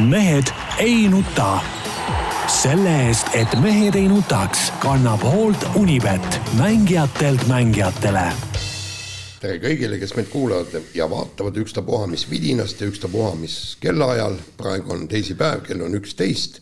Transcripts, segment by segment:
mehed ei nuta. selle eest, et mehed ei nutaks, kannab hoolt Unibet, mängijatelt mängijatele tere kõigile, kes meid kuulavad ja vaatavad ükstapuha mis vidinast ja ükstapuha mis kellaajal. praegu on teisipäev, kell on üksteist.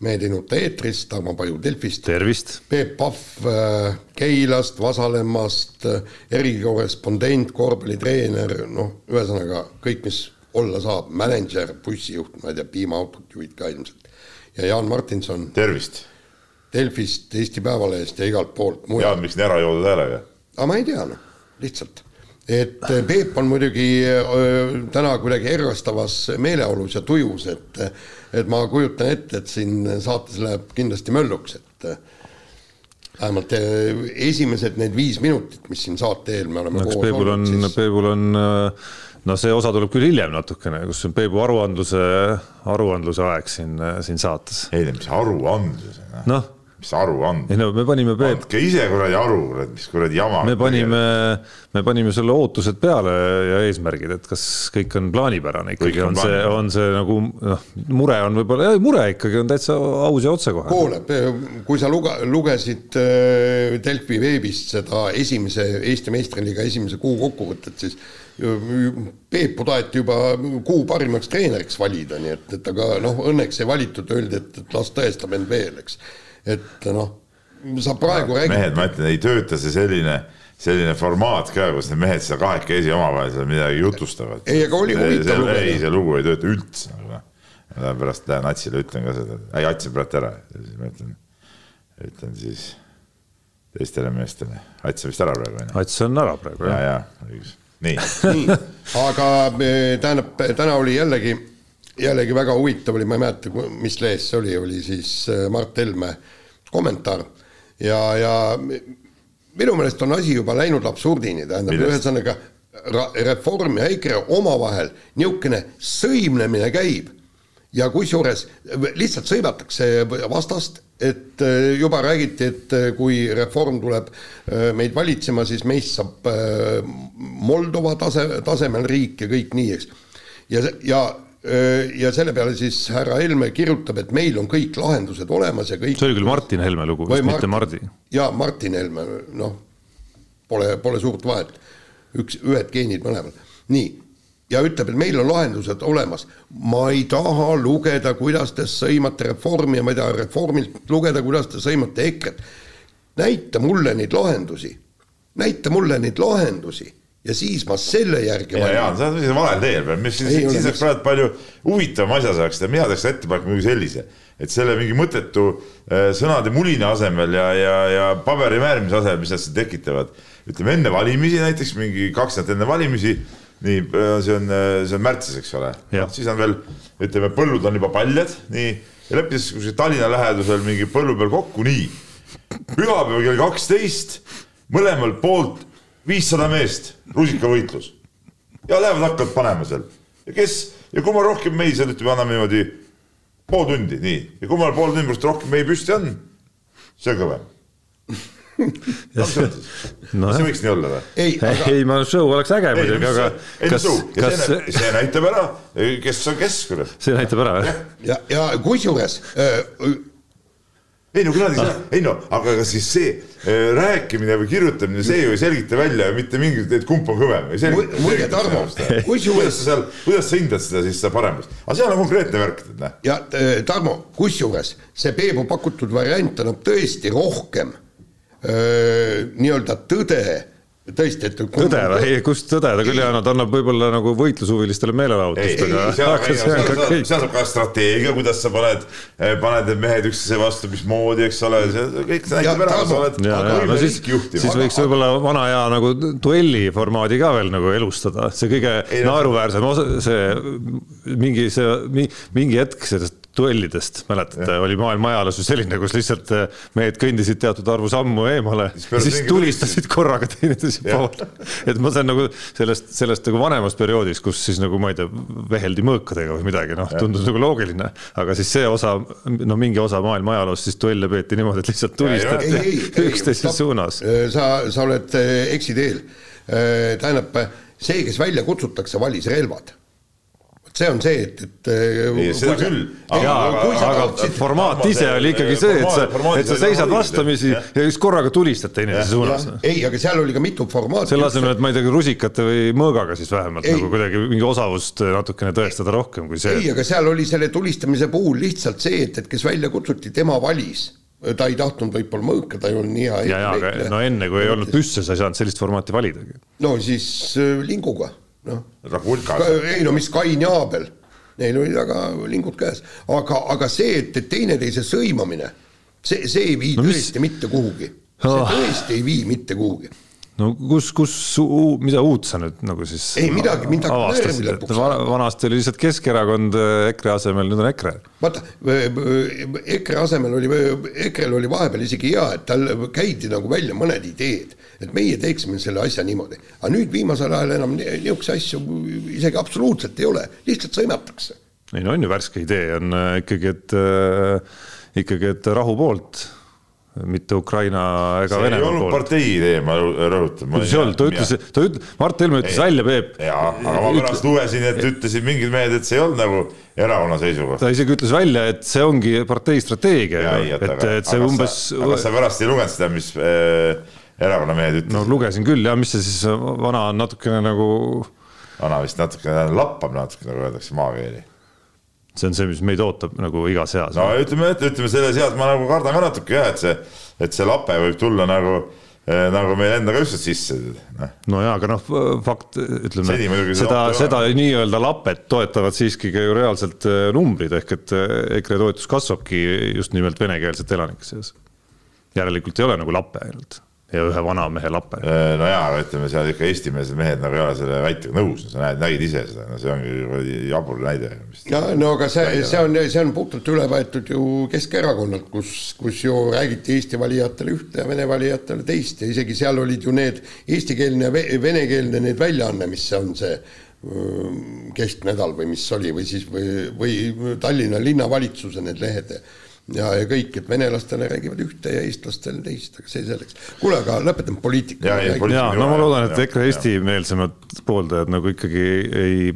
mehed ei nuta eetris, Tarmo Paju Delfist. tervist. Peep Pahv äh, Keilast, Vasalemmast, äh, erikorrespondent, korvpallitreener, noh, ühesõnaga kõik, mis olla saab, mänedžer, bussijuht, ma ei tea, piimaautot juhid ka ilmselt. ja Jaan Martinson. tervist. Delfist, Eesti Päevalehest ja igalt poolt. Jaan, miks nii ära joodud häälega? aga ma ei tea, noh, lihtsalt. et äh, Peep on muidugi öö, täna kuidagi errastavas meeleolus ja tujus, et et ma kujutan ette, et siin saates läheb kindlasti mölluks, et äh, vähemalt äh, esimesed need viis minutit, mis siin saate eel me oleme no, koos Peebul on olnud, siis Peebul on no see osa tuleb küll hiljem natukene, kus on Peebu aruandluse, aruandluse aeg siin, siin saates. ei, mis aruandlus. noh mis aruandlus? ei no me panime Peep. andke ise kuradi aru, kurat, mis kuradi jama. me panime, me panime sulle ootused peale ja eesmärgid, et kas kõik on plaanipärane ikkagi, on, on see, on see nagu noh, mure on võib-olla, mure ikkagi on täitsa aus ja otsekohene. kuule, kui sa luge-, lugesid äh, Delfi veebist seda esimese Eesti meistriliiga esimese kuu kokkuvõtet, siis Peepu taheti juba kuu parimaks treeneriks valida, nii et, et aga noh, õnneks ei valitud, öeldi, et, et las tõestab end veel, eks. et noh, sa praegu räägid. mehed, ma ütlen, ei tööta see selline, selline formaat ka, kus need mehed seal kahekesi omavahel seal midagi jutustavad. ei, aga oli huvitav lugeda. ei, see lugu ei tööta üldse. ma pärast lähen Atsile ütlen ka seda, ei Ats on praegu ära, siis ma ütlen, ütlen siis teistele meestele, Ats on vist ära praegu. Ats on ära praegu jah. ja, ja õigus nii, nii., aga eh, tähendab, täna oli jällegi, jällegi väga huvitav oli, ma ei mäleta, mis lehes see oli, oli siis eh, Mart Helme kommentaar. Ja, ja minu meelest on asi juba läinud absurdini, tähendab ühesõnaga Reform ja EKRE omavahel niisugune sõimlemine käib ja kusjuures lihtsalt sõimatakse vastast, et äh, juba räägiti, et äh, kui reform tuleb äh, meid valitsema, siis meist saab Moldova tase, tasemel riik ja kõik nii, eks. ja, ja ja selle peale siis härra Helme kirjutab, et meil on kõik lahendused olemas ja kõik. see oli küll Martin Helme lugu, vist mitte Mardi. jaa, Martin Helme, noh, pole, pole suurt vahet. üks, ühed geenid mõlemal. nii ja ütleb, et meil on lahendused olemas. ma ei taha lugeda, kuidas te sõimate Reformi ja ma ei taha Reformilt lugeda, kuidas te sõimate EKRE-t. näita mulle neid lahendusi, näita mulle neid lahendusi. Ja siis ma selle järgi ja, Jaan, sa oled valel teel peal, mis siis, siis oleks praegu palju huvitavam asja saaks teha, mina teeks ettepaneku muidugi sellise, et selle mingi mõttetu äh, sõnade mulina asemel ja, ja, ja paberi määrimise asemel, mis nad siin tekitavad, ütleme enne valimisi näiteks mingi kaks nädalat enne valimisi nii, see on, see on märtsis, eks ole. siis on veel, ütleme, põllud on juba paljad, nii, ja leppides kuskil Tallinna lähedusel mingi põllu peal kokku, nii. pühapäeval kell kaksteist, mõlemalt poolt viissada meest, rusikavõitlus. ja lähevad, hakkavad panema seal. ja kes, ja kummal rohkem mehi seal, ütleme, anname niimoodi pool tundi, nii. ja kummal pool pärast rohkem mehi püsti on, see on kõvem no, see võiks nii olla või? ei, aga... ei, ma show oleks äge muidugi, aga ei, kas, kas see, see näitab ära, kes on kes, kurat. see näitab ära, jah? ja, ja, kusjuures äh, ei no kuradi ah., ei no, aga kas siis see äh, rääkimine või kirjutamine, see ju ei selgita välja mitte mingit, et kumb on kõvem. muide, Tarmo, kusjuures. sa seal, kuidas sa hindad seda siis seda paremust, aga seal on konkreetne värk, et näe. ja äh, Tarmo, kusjuures see Peebu pakutud variant annab tõesti rohkem nii-öelda tõde. Tõesti, et tõde või, kust tõde, ta küll ei anna, ta annab võib-olla nagu võitlushuvilistele meelelahutust, aga seal, seal, seal, seal saab ka strateegia, kuidas sa paned, paned need mehed üksteise vastu, mismoodi, eks ole, see kõik see näitab ära, sa oled no siis, siis võiks võib-olla vana hea nagu duelli formaadi ka veel nagu elustada, see kõige naeruväärsem osa, see mingi see mingi hetk sellest duellidest, mäletate, oli maailma ajaloos ju selline, kus lihtsalt eh, mehed kõndisid teatud arvu sammu eemale ja siis tulistasid korraga teineteise poole. et ma saan nagu sellest, sellest nagu vanemast perioodist, kus siis nagu ma ei tea, veheldi mõõkadega või midagi, noh, tundus nagu loogiline, aga siis see osa, no mingi osa maailma ajaloost siis duelle peeti niimoodi, et lihtsalt tulistati üksteise suunas. sa, sa oled eh, eksiteel. Tähendab, see, kes välja kutsutakse, valis relvad see on see, et, et. ei, seda küll. aga, aga, aga formaat ise oli ikkagi see, et sa, et sa seisad vastamisi ja siis korraga tulistad teineteise suunas. ei, aga seal oli ka mitu formaati. selle asemel, et ma ei tea, rusikate või mõõgaga siis vähemalt ei. nagu kuidagi mingi osavust natukene tõestada rohkem kui see. ei, aga seal oli selle tulistamise puhul lihtsalt see, et, et kes välja kutsuti, tema valis ta ei tahtnud võib-olla mõõka, ta ei olnud nii hea. ja, ja, aga no enne, kui ei olnud püsse, sa ei saanud sellist formaati validagi. no siis äh, linguga noh. ei no mis Kain ja Aabel, neil olid väga lingud käes, aga, aga see, et, et teineteise sõimamine, see, see ei vii no, tõesti mis... mitte kuhugi. see oh. tõesti ei vii mitte kuhugi no kus, kus, mida uut sa nüüd nagu siis ei midagi, närvi lõpuks vana, vanasti oli lihtsalt Keskerakond äh, EKRE asemel, nüüd on EKRE. vaata, EKRE asemel oli, EKRE-l oli vahepeal isegi hea, et tal käidi nagu välja mõned ideed, et meie teeksime selle asja niimoodi. aga nüüd viimasel ajal enam niisuguseid asju isegi absoluutselt ei ole, lihtsalt sõimatakse. ei no on ju värske idee, on äh, ikkagi, et äh, ikkagi, et rahu poolt mitte Ukraina ega see Venemaa poolt. see ei olnud partei idee, ma rõhutan. kuidas ei olnud, ta ütles, ta ütles, Mart Helme ütles välja, Peep. jaa, aga ma pärast lugesin, et ütlesid mingid mehed, et see ei olnud nagu erakonna seisukoht. ta isegi ütles välja, et see ongi partei strateegia. et, et see aga umbes. aga sa pärast ei lugenud seda, mis äh, erakonna mehed ütlesid? no lugesin küll ja mis see siis vana on natukene nagu. vana vist natukene lappab natuke, nagu öeldakse maakeeli see on see, mis meid ootab nagu igas eas. no ütleme, ütleme selles eas ma nagu kardan ka natuke jah, et see, et see lape võib tulla nagu eh, nagu meil endaga üldse sisse. Noh. no jaa, aga noh, fakt, ütleme, seda, seda nii-öelda lapet toetavad siiski ka ju reaalselt eh, numbrid, ehk et eh, EKRE toetus kasvabki just nimelt venekeelsete elanike seas. järelikult ei ole nagu lape ainult ja ühe vanamehe lape. Äh, no jaa, aga ütleme seal ikka eestimeelsed mehed nagu ei ole selle väitega nõus, sa näed, nägid ise seda, no see ongi jabur näide. ja no aga see, see on, see on puhtalt üle võetud ju Keskerakonnalt, kus, kus ju räägiti Eesti valijatele ühte ja Vene valijatele teist ja isegi seal olid ju need eestikeelne ja venekeelne need väljaanne, mis on see kesknädal või mis oli või siis või, või Tallinna linnavalitsuse need lehed ja, ja kõik, et venelastele räägivad ühte ja eestlastele teist, aga see selleks. kuule, aga lõpetame poliitika. ja, ja, ja no ma loodan, et EKRE Eesti-meelsemad pooldajad nagu ikkagi ei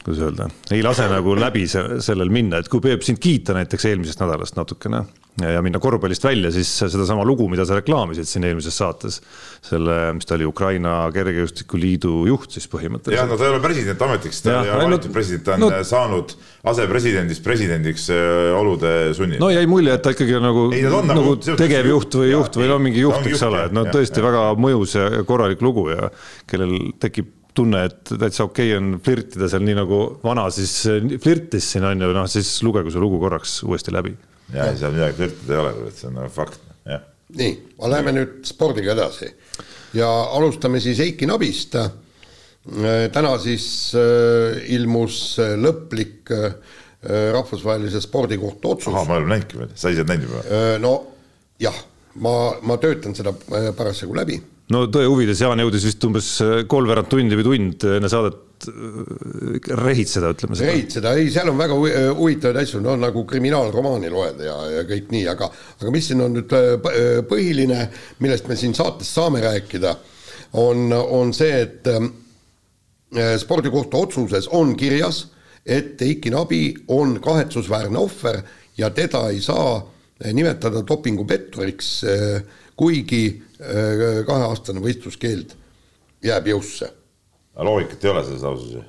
kuidas öelda, ei lase nagu läbi sellel minna, et kui Peep sind kiita näiteks eelmisest nädalast natukene ja, ja minna korvpallist välja, siis sedasama lugu, mida sa reklaamisid siin eelmises saates, selle, mis ta oli, Ukraina Kergejõustikuliidu juht siis põhimõtteliselt. jah, no ta ei ole president ametiks, ta ei ole valitud president, ta on no, saanud asepresidendist presidendiks äh, olude sunnil. no jäi mulje, et ta ikkagi nagu, nagu, nagu tegevjuht või juht või no mingi juht, eks ole, et no tõesti ja. väga mõjus ja korralik lugu ja kellel tekib tunne, et täitsa okei okay on flirtida seal nii nagu vana siis flirtis siin on ju, noh siis lugegu see lugu korraks uuesti läbi ja ei seal midagi flirtida ei ole, see on nagu fakt, jah. nii, aga lähme nüüd spordiga edasi ja alustame siis Eiki Nabist. täna siis äh, ilmus äh, lõplik äh, rahvusvahelise spordikohtu otsus. ahah, ma ei ole näinudki veel, sa ise oled näinud juba? no jah, ma, ma töötan seda parasjagu läbi no tõe huvides Jaan jõudis vist umbes kolmveerand tundi või tund enne saadet Äh, rehitseda, ütleme seda. rehitseda, ei, seal on väga äh, huvitavaid asju, no nagu kriminaalromaani loed ja, ja kõik nii, aga, aga mis siin on nüüd äh, põhiline, millest me siin saates saame rääkida, on, on see, et äh, spordikohtu otsuses on kirjas, et Eiki Nabi on kahetsusväärne ohver ja teda ei saa nimetada dopingupetturiks äh,, kuigi äh, kaheaastane võistluskeeld jääb jõusse. Loogikat ei ole selles lauses ju?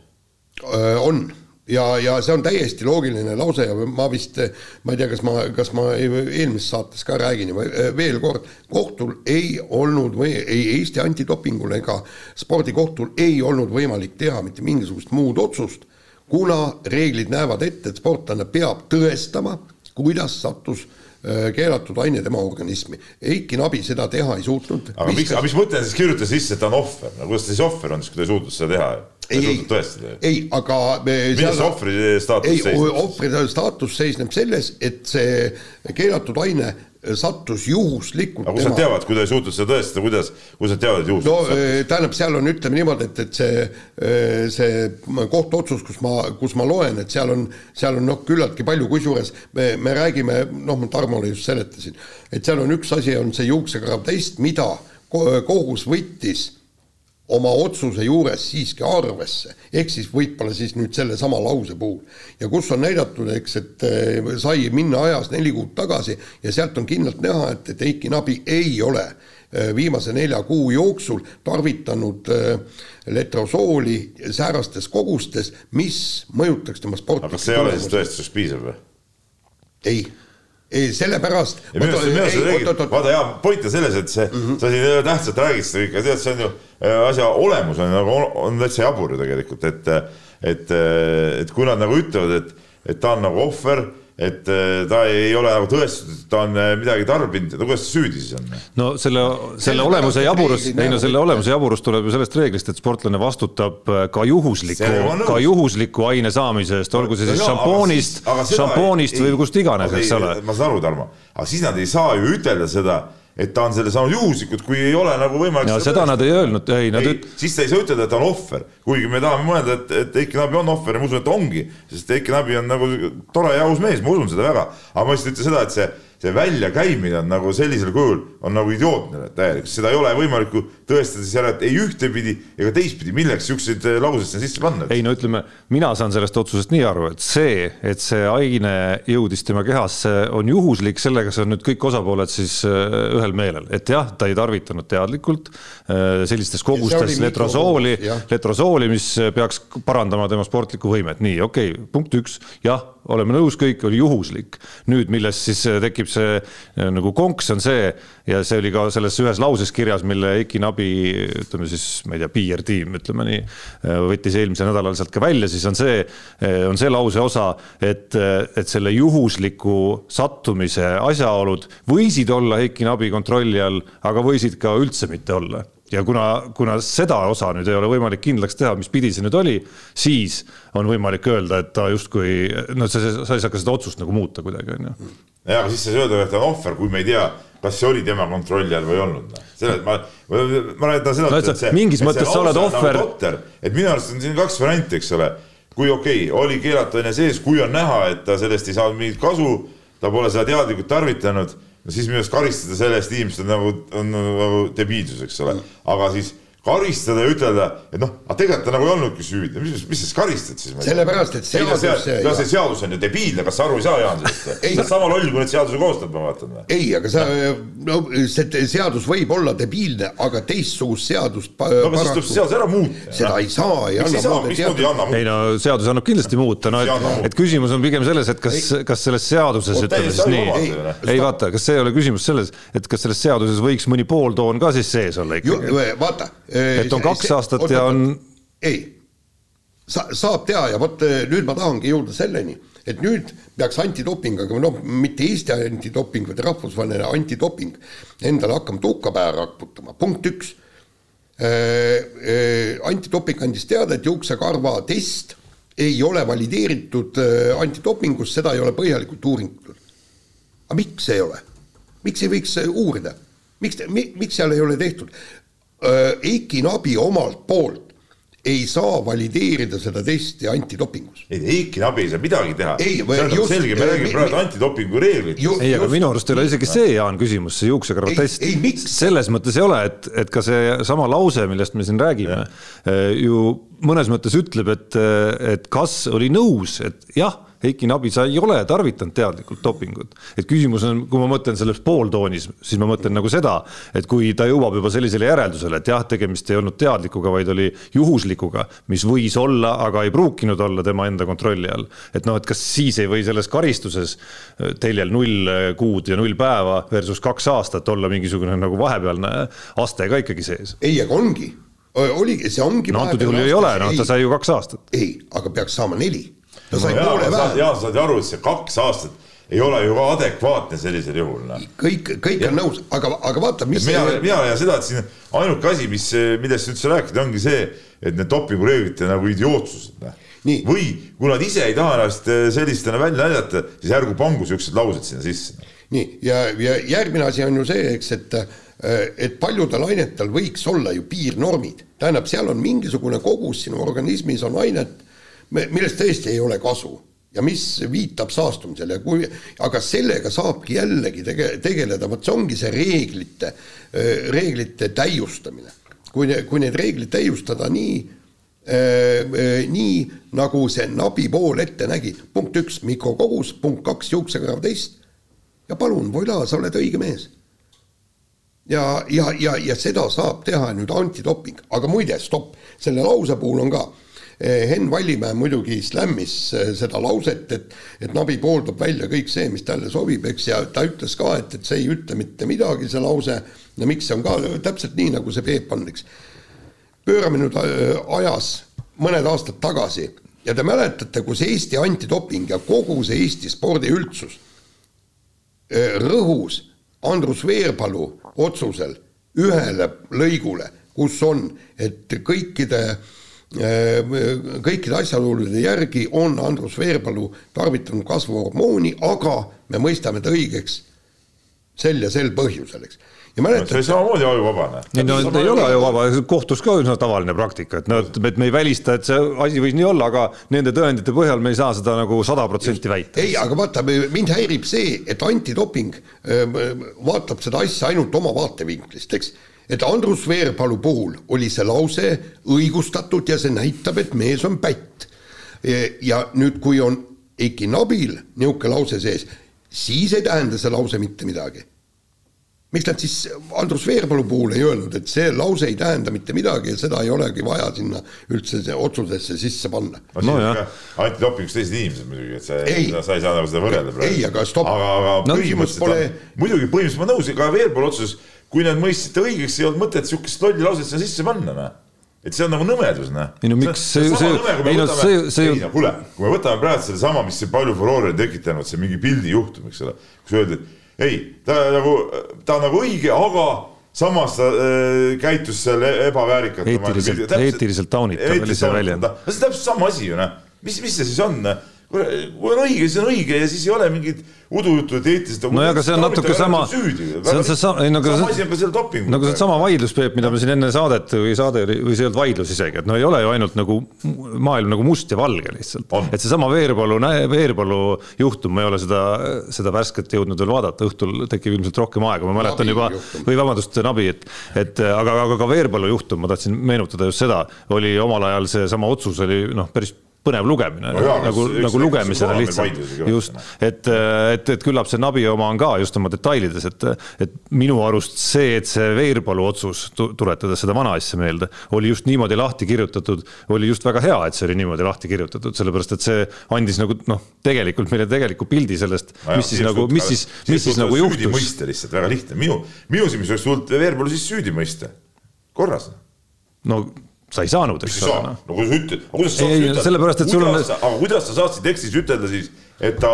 on. Ja, ja see on täiesti loogiline lause ja ma vist, ma ei tea, kas ma, kas ma eelmises saates ka räägin juba. Veel kord, kohtul ei olnud või ei Eesti antidopingul ega spordikohtul ei olnud võimalik teha mitte mingisugust muud otsust, kuna reeglid näevad ette, et sportlane peab tõestama, kuidas sattus äh, Äh, keelatud aine tema organismi. Eiki Nabi seda teha ei suutnud. aga miks, aga mis mõte on siis kirjutada sisse, et ta on ohver, no kuidas ta siis ohver on siis, kui ta ei suutnud seda teha? ei, ei, ei, aga milles see ohvri staatus seisneb? ohvri staatus seisneb selles, et see keelatud aine sattus juhuslikult. aga kust nad teavad, kui ta ei suutnud seda tõestada, kuidas, kuidas nad teavad, et juhuslikult no sattus? tähendab, seal on, ütleme niimoodi, et, et see, see kohtuotsus, kus ma, kus ma loen, et seal on, seal on noh, küllaltki palju, kusjuures me, me räägime, noh, ma Tarmole just seletasin, et seal on üks asi, on see juuksekarv test, mida kohus võttis oma otsuse juures siiski arvesse, ehk siis võib-olla siis nüüd sellesama lause puhul. ja kus on näidatud, eks, et äh, sai minna ajas neli kuud tagasi ja sealt on kindlalt näha, et, et Eiki Nabi ei ole äh, viimase nelja kuu jooksul tarvitanud letrosooli säärastes kogustes, mis mõjutaks tema sportlikku aga kas see ei ole siis tõestuseks piisav või? ei ei, sellepärast. vaata jaa, point on selles, et see mm, -hmm. sa siin tähtsalt räägid seda kõike, tead, see on ju äh, asja olemus on nagu, on täitsa jabur ju tegelikult, et, et, et kui nad nagu ütlevad, et, et ta on nagu ohver et äh, ta ei ole nagu tõestatud, et ta on äh, midagi tarbinud, no kuidas ta süüdi siis on? no selle, selle olemuse jaburus, ei no selle olemuse jaburus tuleb ju sellest reeglist, et sportlane vastutab äh, ka juhusliku, ka juhusliku aine saamise eest, olgu see siis šampoonist, šampoonist või kust iganes, eks ole. ma saan aru, Tarmo, aga siis nad ei saa ju ütelda seda et ta on selle saanud juhuslikult, kui ei ole nagu võimalik. ja seda, seda nad ei öelnud, ei nad ei, üt-. siis ta ei saa ütelda, et ta on ohver, kuigi me tahame mõelda, et, et Eiki Nabi on ohver ja ma usun, et ta ongi, sest Eiki Nabi on nagu tore ja aus mees, ma usun seda väga, aga ma lihtsalt ütlen seda, et see see väljakäimine on nagu sellisel kujul, on nagu idiootne täielik, seda ei ole võimalik ju tõestada siis ära, et ei ühtepidi ega teistpidi, milleks siukseid äh, lauseid sinna sisse panna. ei no ütleme, mina saan sellest otsusest nii aru, et see, et see aine jõudis tema kehasse, on juhuslik, sellega on nüüd kõik osapooled siis äh, ühel meelel, et jah, ta ei tarvitanud teadlikult äh, sellistes kogustes letrosooli, letrosooli, mis peaks parandama tema sportlikku võimet, nii okei okay,, punkt üks, jah oleme nõus, kõik oli juhuslik. nüüd, millest siis äh, tekib see äh, nagu konks, on see ja see oli ka selles ühes lauses kirjas, mille Eiki Nabi, ütleme siis, ma ei tea, PR tiim, ütleme nii, äh, võttis eelmisel nädalal sealt ka välja, siis on see, on see lause osa, et, et selle juhusliku sattumise asjaolud võisid olla Eiki Nabi kontrolli all, aga võisid ka üldse mitte olla ja kuna, kuna seda osa nüüd ei ole võimalik kindlaks teha, mis pidi see nüüd oli, siis on võimalik öelda, et ta justkui, noh, sa, sa ei saa ka seda otsust nagu muuta kuidagi, on ju. ja, aga siis sa ei öelda, et ta on ohver, kui me ei tea, kas see oli tema kontrolli all või ei olnud. Noh. selles, ma, ma, ma räägin seda no,, et see. mingis mõttes sa oled ohver nagu. et minu arust on siin kaks varianti, eks ole. kui okei okay,, oli keelatud aine sees, kui on näha, et ta sellest ei saanud mingit kasu, ta pole seda teadlikult tarvitanud no siis minu arust karistada selle eest inimesed on nagu, on nagu debiilsus, eks ole, aga siis karistada ja ütelda, et noh, aga tegelikult ta nagu ei olnudki süüdi, mis, mis siis karistad siis? sellepärast, et seadus. no see seadus on ju debiilne, kas sa aru ei saa, Jaan, sellest? sa oled sama loll, kui need seaduse koostajad, ma vaatan. ei, aga sa, no see seadus võib olla debiilne, aga teistsugust seadust. no aga siis tuleb see seadus ära muuta. seda ei saa, ei anna muuta. mismoodi ei anna muuta? ei no seadus annab kindlasti muuta, no et, et küsimus on pigem selles, et kas, kas selles seaduses ütleme siis nii, ei vaata, kas see ei ole küsimus selles, et kas selles seaduses võiks mõni pooltoon ka siis sees olla ikkagi? vaata et on kaks aastat ja on. ei, sa, saab teha ja vot eh, nüüd ma tahangi jõuda selleni, et nüüd peaks antidoping, aga noh, mitte Eesti antidoping, vaid rahvusvaheline antidoping endale hakkama tuhka pähe raputama, punkt üks äh,. Äh, antidoping andis teada, et juuksekarva test ei ole valideeritud antidopingus, seda ei ole põhjalikult uuritud. aga miks ei ole? miks ei võiks uurida? miks, miks seal ei ole tehtud? Äh, Eiki Nabi omalt poolt ei saa valideerida seda testi antidopingus. ei, Eiki Nabi ei saa midagi teha. selge, me räägime praegu antidopingu reeglitest. ei, aga minu arust ei ole isegi see, Jaan, küsimus, see juuksekarva test. selles mõttes ei ole, et, et ka seesama lause, millest me siin räägime, äh, ju mõnes mõttes ütleb, et, et kas oli nõus, et jah Heiki Nabi, sa ei ole tarvitanud teadlikult dopingut. et küsimus on, kui ma mõtlen selles pooltoonis, siis ma mõtlen nagu seda, et kui ta jõuab juba sellisele järeldusele, et jah, tegemist ei olnud teadlikuga, vaid oli juhuslikuga, mis võis olla, aga ei pruukinud olla tema enda kontrolli all. et noh, et kas siis ei või selles karistuses äh, teljel null kuud ja null päeva versus kaks aastat olla mingisugune nagu vahepealne aste ka ikkagi sees? ei, aga ongi oligi, see ongi. no antud juhul ei ole, noh, ta sai ju kaks aastat. ei, aga peaks saama neli ta sai no, poole vähem. Jaan, sa saad ju aru, et see kaks aastat ei ole ju ka adekvaatne sellisel juhul. Noh. kõik, kõik on nõus, aga, aga vaata, mis. mina, mina leian seda, et siin ainuke asi, mis, millest üldse rääkida, ongi see, et need dopingureeglite nagu idiootsused. Noh. või kui nad ise ei taha ennast eh, sellistena välja näidata, siis ärgu pangu siuksed laused sinna sisse. nii ja, ja järgmine asi on ju see, eks, et eh, et paljudel ainetel võiks olla ju piirnormid, tähendab, seal on mingisugune kogus sinu organismis on ainet millest tõesti ei ole kasu. Ja mis viitab saastumisele? Kui, aga sellega saabki jällegi tege-, tegeleda, vot see ongi see reeglite, reeglite täiustamine. kui, kui need reeglid täiustada nii nii nagu see nabi pool ette nägi. punkt üks, mikrokogus, punkt kaks, juuksekarv teist. Ja palun, voilà, sa oled õige mees. ja, ja, ja, ja seda saab teha nüüd antidoping, aga muide, stopp, selle lause puhul on ka Henn Vallimäe muidugi slämmis eh, seda lauset, et, et Nabi pooldab välja kõik see, mis talle sobib, eks, ja ta ütles ka, et, et see ei ütle mitte midagi, see lause, no miks see on ka täpselt nii, nagu see Peep on, eks. pöörame nüüd äh, ajas mõned aastad tagasi ja te mäletate, kus Eesti antidoping ja kogu see Eesti spordiüldsus rõhus Andrus Veerpalu otsusel ühele lõigule, kus on, et kõikide Äh, kõikide asjaolude järgi on Andrus Veerpalu tarvitanud kasvuhormooni, aga me mõistame ta õigeks sel ja sel põhjusel, eks. ja mäletad. see samamoodi ajuvabane. ei no ta ei ole ajuvaba, kohtus ka üsna tavaline praktika, et noh, et me ei välista, et see asi võis nii olla, aga nende tõendite põhjal me ei saa seda nagu sada protsenti väita. ei, aga vaata, mind häirib see, et antidoping vaatab seda asja ainult oma vaatevinklist, eks et Andrus Veerpalu puhul oli see lause õigustatud ja see näitab, et mees on pätt. ja nüüd, kui on Eiki Nabil niisugune lause sees, siis ei tähenda see lause mitte midagi. miks nad siis Andrus Veerpalu puhul ei öelnud, et see lause ei tähenda mitte midagi ja seda ei olegi vaja sinna üldse otsusesse sisse panna? no, no jah. antidopingus teised inimesed muidugi, et see, sa ei saa nagu seda võrrelda praegu. ei, aga stopp. aga, aga no, põhimõtteliselt pole... muidugi põhimõtteliselt ma nõus, ka Veerpalu otsus kui nad mõistsid õigeks, ei olnud mõtet sihukest lolli lauset sinna sisse panna, noh et see on nagu nõmedus, noh. ei no miks see, see, see, ei no see, see ju. kuule, kui me võtame praegu sedasama, mis palju furoori on tekitanud, see mingi pildi juhtum, eks ole, kus öeldi, et ei, ta nagu, ta on nagu õige, aga samas ta äh, käitus seal e-, ebaväärikalt. eetiliselt, eetiliselt taunitav oli see väljend. see on täpselt sama asi ju, noh. mis, mis see siis on, noh kui on õige, siis on õige ja siis ei ole mingit udujuttu, et eetilist. no aga see on natuke sama, see on seesama, ei no aga sama asi on nagu seesama vaidlus, Peep, mida me siin enne saadet või saade või see ei olnud vaidlus isegi, et no ei ole ju ainult nagu maailm nagu must ja valge lihtsalt. et seesama Veerpalu, Veerpalu juhtum, ma ei ole seda, seda värsket jõudnud veel vaadata, õhtul tekib ilmselt rohkem aega, ma mäletan Nabi juba, või vabandust, Nabi, et, et aga, aga ka Veerpalu juhtum, ma tahtsin meenutada just seda, oli omal ajal seesama otsus oli noh, päris põnev lugemine no, jaa, nagu, nagu lugemisena lihtsalt, just, et, et, et küllap see Nabi oma on ka just oma detailides, et, et minu arust see, et see Veerpalu otsus, tuletades seda vana asja meelde, oli just niimoodi lahti kirjutatud, oli just väga hea, et see oli niimoodi lahti kirjutatud, sellepärast et see andis nagu noh, tegelikult meile tegeliku pildi sellest, mis siis nagu, mis siis, mis siis nagu juhtus. mõiste lihtsalt väga lihtne, minu, minu silmis oleks tulnud Veerpalu siis süüdi mõista, korras. no sa ei saanud, eks ole. Noh. no kuidas sa ütled, aga kuidas sa saad ütelda, sellepärast, et sul on. aga kuidas sa saad siin tekstis ütelda siis, et ta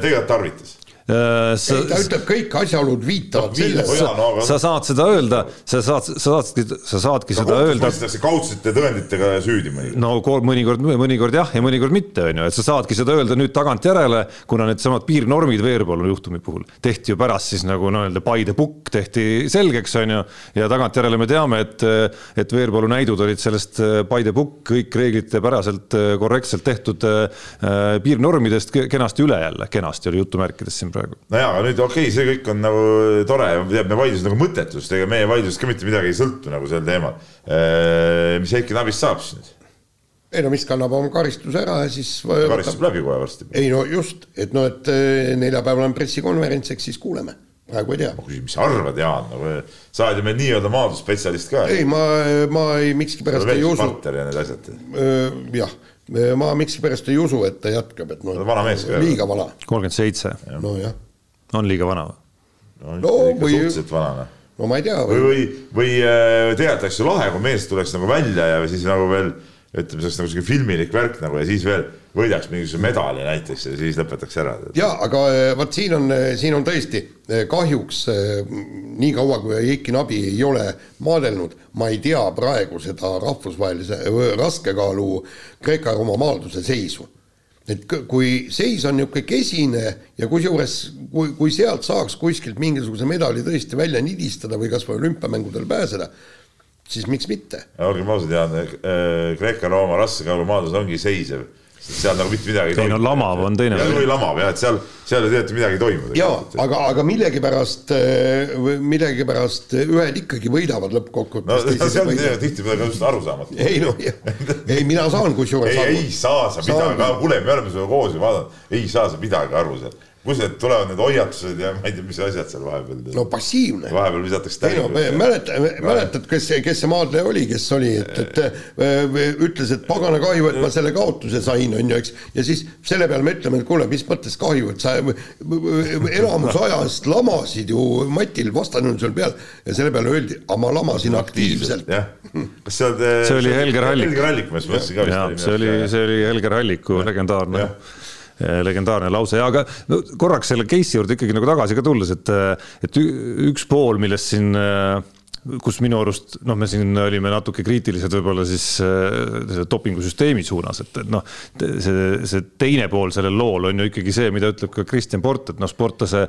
tegelikult tarvitas? Äh, sa, ei, ta ütleb, kõik asjaolud viitavad sellele. No, sa saad seda öelda, sa saad, sa saadki, sa saadki no, seda öelda. kaudsete tõenditega süüdi mõnikord. no mõnikord, mõnikord jah ja mõnikord mitte, on ju, et sa saadki seda öelda nüüd tagantjärele, kuna needsamad piirnormid Veerpalu juhtumi puhul tehti ju pärast siis nagu nii-öelda by the book tehti selgeks, on ju, ja tagantjärele me teame, et, et Veerpalu näidud olid sellest äh, by the book kõik reeglitepäraselt äh, korrektselt tehtud piirnormidest kenasti üle jälle, kenasti oli jutumärkides siin praegu. No jaa, aga nüüd okei okay,, see kõik on nagu tore ja teab, me vaidlusime nagu mõttetust, ega meie vaidlusest ka mitte midagi ei sõltu nagu sel teemal. mis Heiki Nabist saab siis nüüd? ei no mis kannab oma karistuse ära ja siis. karistus tuleb läbi kohe varsti. ei no just, et noh, et neljapäeval on pressikonverents, eks siis kuuleme praegu ei tea. ma küsin, mis sa arvad, Jaan, no sa oled ju meil nii-öelda maadlusspetsialist ka. ei, ma, ma ei miskipärast ei usu. partner ja need asjad. jah ma miskipärast ei usu, et ta jätkab, et noh. vana mees ka. liiga vana. kolmkümmend seitse. nojah. on liiga vana või? no, no või. suhteliselt vana noh. no ma ei tea. või, või, või äh, teatakse lahe, kui mees tuleks nagu välja ja siis nagu veel ütleme, see oleks nagu sihuke filmilik värk nagu ja siis veel võidaks mingisuguse medali näiteks ja siis lõpetaks ära. ja aga äh, vot siin on, äh, siin on tõesti kahjuks nii kaua, kui Eiki Nabi ei ole maadelnud, ma ei tea praegu seda rahvusvahelise raskekaalu Kreeka-Rooma maadluse seisu et kui seis on niisugune kesine ja kusjuures, kui, kui sealt saaks kuskilt mingisuguse medali tõesti välja nidistada või kas või olümpiamängudele pääseda, siis miks mitte. olgem ausad, Jaan, Kreeka-Rooma raskekaalumaadlus ongi seisev seal nagu mitte midagi ei toimu. ei no lamav on teine. või lamav jah, et seal, seal ei tegelikult midagi ei toimu. jaa, aga, aga millegipärast, millegipärast ühed ikkagi võidavad lõppkokkuvõttes no,. seal on tihtipeale just arusaamatu. ei no, ei mina saan kusjuures aru. ei saa sa midagi, kuule, me oleme sinuga koos ju vaadanud, ei saa sa midagi aru seal kus need tulevad need hoiatused ja ma ei tea, mis asjad seal vahepeal. no passiivne. vahepeal visatakse täi. No, mäletad, mäletad, kes, kes see maadleja oli, kes oli, et, et äh, ütles, et pagana kahju, et ma selle kaotuse sain, on ju, eks. ja siis selle peale me ütleme, et kuule, mis mõttes kahju, et sa enamus ajast lamasid ju Matil vastane on sul peal ja selle peale öeldi, aga ma lamasin aktiivselt. kas see on see oli Helger Hallik. Helger Hallik, ma mõtlesin ka vist. see oli, see oli Helger Halliku legendaarne Eh, legendaarne lause, aga no korraks selle case'i juurde ikkagi nagu tagasi ka tulles, et, et üks pool, millest siin kus minu arust noh, me siin olime natuke kriitilised võib-olla siis äh, dopingusüsteemi suunas, et, et noh, see, see teine pool sellel lool on ju ikkagi see, mida ütleb ka Kristjan Port, et noh, sportlase,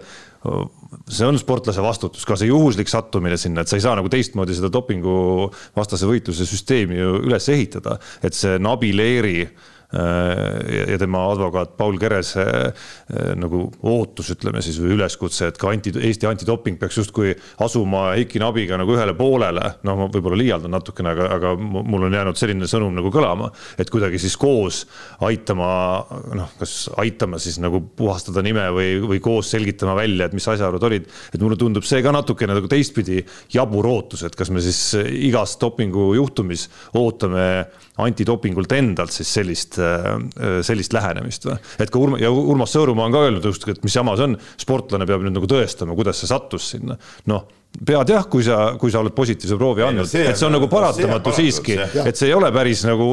see on sportlase vastutus, ka see juhuslik sattumine sinna, et sa ei saa nagu teistmoodi seda dopinguvastase võitluse süsteemi ju üles ehitada, et see Nabi Leeri äh, ja tema advokaat Paul Kerese äh, nagu ootus, ütleme siis, või üleskutse, et ka anti, Eesti antidoping peaks justkui asuma Heiki Nabiga nagu ühele poolele. noh, ma võib-olla liialdan natukene, aga, aga mul on jäänud selline sõnum nagu kõlama, et kuidagi siis koos aitama, noh, kas aitama siis nagu puhastada nime või, või koos selgitama välja, et mis asjaolud olid. et mulle tundub see ka natukene nagu teistpidi jabur ootus, et kas me siis igas dopingu juhtumis ootame antidopingult endalt siis sellist, äh, sellist lähenemist või? et ka Urmas, ja Urmas Sõõrumaa on ka öelnud just, et mis jama see on, sportlane peab nüüd nagu tõestama, kuidas see sattus sinna. noh pead jah, kui sa, kui sa oled positiivse proovi andnud, et see on nagu paratamatu siiski, et see ei ole päris nagu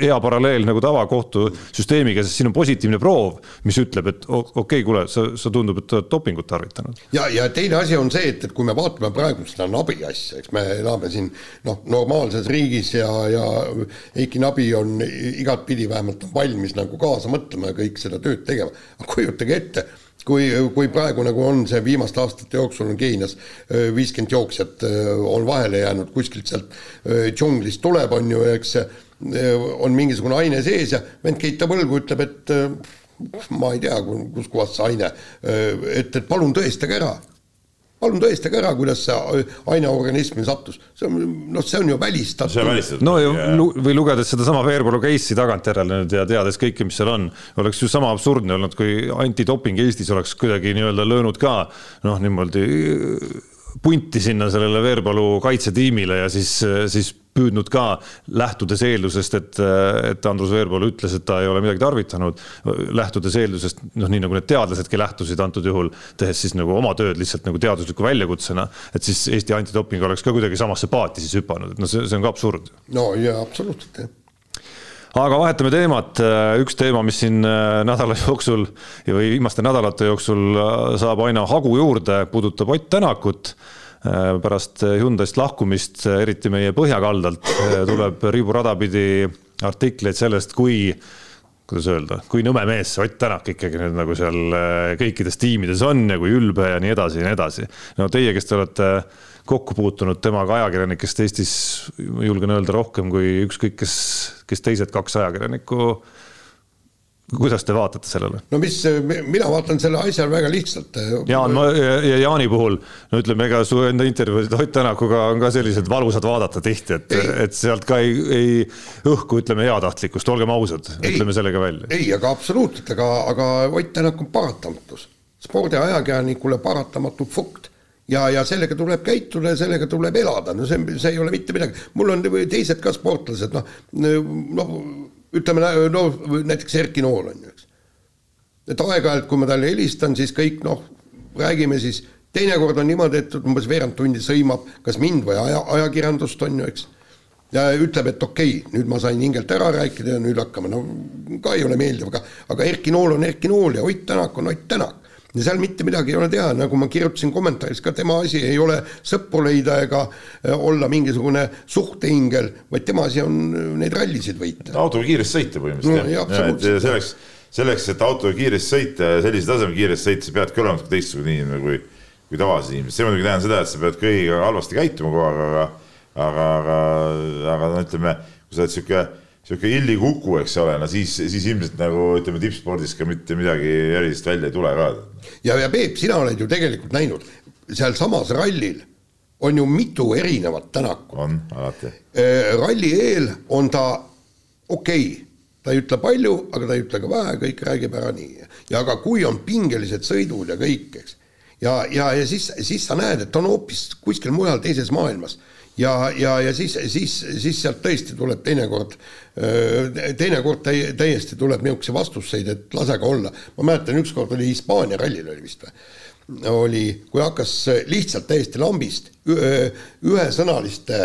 hea paralleel nagu tavakohtusüsteemiga, sest siin on positiivne proov, mis ütleb, et okei okay,, kuule, sa, sa tundub, et oled dopingut tarvitanud. ja, ja teine asi on see, et, et kui me vaatame praegu seda Nabi asja, eks me elame siin noh, normaalses riigis ja, ja Eiki Nabi on igatpidi vähemalt valmis nagu kaasa mõtlema ja kõik seda tööd tegema, aga kujutage ette kui, kui praegu nagu on see viimaste aastate jooksul on Keenias viiskümmend jooksjat on vahele jäänud, kuskilt sealt džunglist tuleb, on ju, eks on mingisugune aine sees ja vend keitab õlgu, ütleb, et ma ei tea, kuskohast see aine, et, et palun tõestage ära palun tõestage ära, kuidas see aine organismi sattus. see on, noh, see on ju välistatud. see on välistatud. no ja või lugedes sedasama Veerpalu case'i tagantjärele nüüd ja teades kõike, mis seal on, oleks ju sama absurdne olnud, kui antidoping Eestis oleks kuidagi nii-öelda löönud ka noh, niimoodi punti sinna sellele Veerpalu kaitsetiimile ja siis, siis püüdnud ka lähtudes eeldusest, et, et Andrus Veerpalu ütles, et ta ei ole midagi tarvitanud, lähtudes eeldusest, noh, nii nagu need teadlasedki lähtusid antud juhul, tehes siis nagu oma tööd lihtsalt nagu teadusliku väljakutsena, et siis Eesti antidoping oleks ka kuidagi samasse paati siis hüpanud, et noh, see, see on ka absurd. no ja absoluutselt, jah aga vahetame teemat, üks teema, mis siin nädala jooksul või viimaste nädalate jooksul saab aina hagu juurde, puudutab Ott Tänakut Äh, pärast Hyundai'st lahkumist, eriti meie põhjakaldalt, äh, tuleb riburada pidi artikleid sellest, kui kuidas öelda, kui nõme mees see Ott Tänak ikkagi nüüd nagu seal äh, kõikides tiimides on ja kui ülbe ja nii edasi ja nii edasi. no teie, kes te olete kokku puutunud temaga ajakirjanikest Eestis, julgen öelda rohkem kui ükskõik kes, kes teised kaks ajakirjanikku kuidas te vaatate sellele? no mis, mina vaatan selle asja väga lihtsalt. Jaan, ma ja Jaani puhul, no ütleme, ega su enda intervjuusid Ott Tänakuga on ka sellised valusad vaadata tihti, et, et sealt ka ei, ei õhku, ütleme, heatahtlikkust, olgem ausad, ütleme selle ka välja. ei, aga absoluutselt, aga, aga Ott Tänak on paratamatus, spordiajakirjanikule paratamatu fukt ja, ja sellega tuleb käituda ja sellega tuleb elada, no see, see ei ole mitte midagi, mul on teised ka sportlased, noh, noh ütleme no näiteks Erki Nool on ju, eks. et aeg-ajalt, kui ma talle helistan, siis kõik noh, räägime siis, teinekord on niimoodi, et umbes veerand tundi sõimab kas mind või aja, ajakirjandust on ju, eks. ja ütleb, et okei okay,, nüüd ma sain hingelt ära rääkida ja nüüd hakkame, no ka ei ole meeldiv, aga, aga Erki Nool on Erki Nool ja Ott Tänak on Ott Tänak ja seal mitte midagi ei ole teha, nagu ma kirjutasin kommentaaris ka, tema asi ei ole sõpru leida ega äh, olla mingisugune suhteingel, vaid tema asi on äh, neid rallisid võita. autoga kiiresti sõita põhimõtteliselt no, jah. ja, ja, selleks, selleks, et autoga kiiresti sõita ja sellise taseme kiiresti sõita, sa peadki olema teistsugune inimene kui, kui tavalised inimesed, see muidugi tähendab seda, et sa pead kõigiga halvasti käituma kogu aeg, aga aga, aga, aga no ütleme, kui sa oled sihuke sihuke illi kuku, eks ole, no siis, siis ilmselt nagu ütleme, tippspordis ka mitte midagi erilist välja ei tule ka. ja, ja Peep, sina oled ju tegelikult näinud, sealsamas rallil on ju mitu erinevat tänakut. on, alati. Äh, ralli eel on ta okei okay., ta ei ütle palju, aga ta ei ütle ka vähe, kõik räägib ära nii. ja aga kui on pingelised sõidud ja kõik, eks, ja, ja, ja siis, siis sa näed, et on hoopis kuskil mujal teises maailmas ja, ja, ja siis, siis, siis sealt tõesti tuleb teinekord, teinekord täi, täiesti tuleb niisuguseid vastuseid, et lasege olla. ma mäletan, ükskord oli Hispaania rallil oli vist või, oli, kui hakkas lihtsalt täiesti lambist ühesõnaliste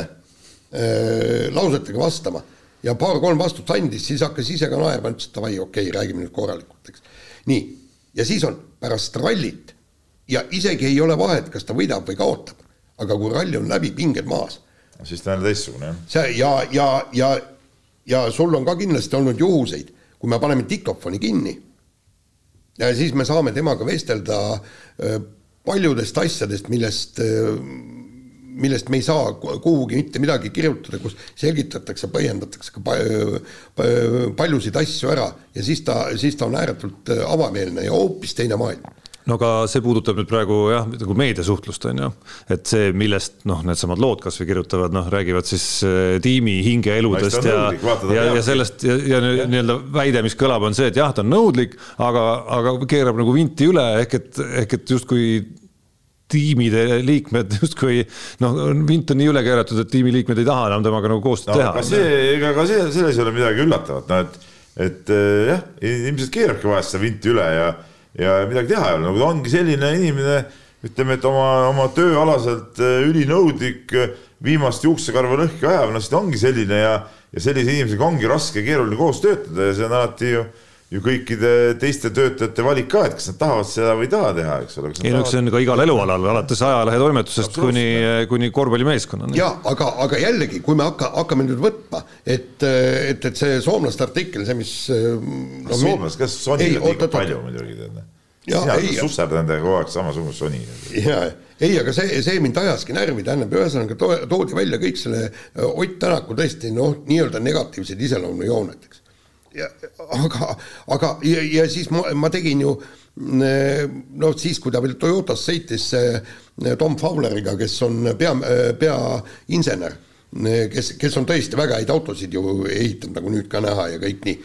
lausetega vastama ja paar-kolm vastust andis, siis hakkas ise ka naerma, ütles, et davai, okei okay,, räägime nüüd korralikult, eks. nii, ja siis on pärast rallit ja isegi ei ole vahet, kas ta võidab või kaotab aga kui ralli on läbi, pinged maas. siis ta on teistsugune, jah. see ja, ja, ja, ja sul on ka kindlasti olnud juhuseid, kui me paneme diktofoni kinni ja siis me saame temaga vestelda äh, paljudest asjadest, millest, äh, millest me ei saa kuhugi mitte midagi kirjutada, kus selgitatakse, põhjendatakse ka paljusid asju ära ja siis ta, siis ta on ääretult avameelne ja hoopis teine maailm no aga see puudutab nüüd praegu jah, nagu meediasuhtlust on ju, et see, millest noh, needsamad lood kasvõi kirjutavad, noh, räägivad siis äh, tiimi hingeeludest ja, ja, ja sellest ja, ja, ja nii-öelda väide, mis kõlab, on see, et jah, ta on nõudlik, aga, aga keerab nagu vinti üle ehk et, ehk et justkui tiimide liikmed justkui noh, vint on nii üle keeratud, et tiimiliikmed ei taha enam temaga nagu koostööd no, teha. aga see, ega ka see, selles ei ole midagi üllatavat, no et, et äh, jah, ilmselt keerabki vahest seda vinti üle ja ja midagi teha ei ole, nagu ta ongi selline inimene, ütleme, et oma, oma tööalaselt äh, ülinõudlik, äh, viimast juuksekarva lõhki ajav, no siis ta ongi selline ja, ja sellise inimesega ongi raske ja keeruline koos töötada ja see on alati ju ju kõikide teiste töötajate valik ka, et kas nad tahavad seda või ei taha teha, eks ole. ei no eks see on ka igal elualal, alates ajalehetoimetusest kuni, kuni korvpallimeeskonnani. ja aga, aga jällegi, kui me hakka, hakkame nüüd võtma, et, et, et see soomlaste artikkel, see, mis no,. soomlased, kes Sony liiga palju muidugi tead. sina susserdad nendega kogu aeg samasugust Sony. ja, ei, aga see, see mind ajaski närvi, tähendab, ühesõnaga toodi välja kõik selle Ott Tänaku tõesti noh, nii-öelda negatiivsed iseloomujooned, eks ja aga, aga ja, ja siis ma, ma tegin ju no siis, kui ta veel Toyotas sõitis Tom Fowleriga, kes on pea, peainsener, kes, kes on tõesti väga häid autosid ju ehitanud, nagu nüüd ka näha ja kõik nii.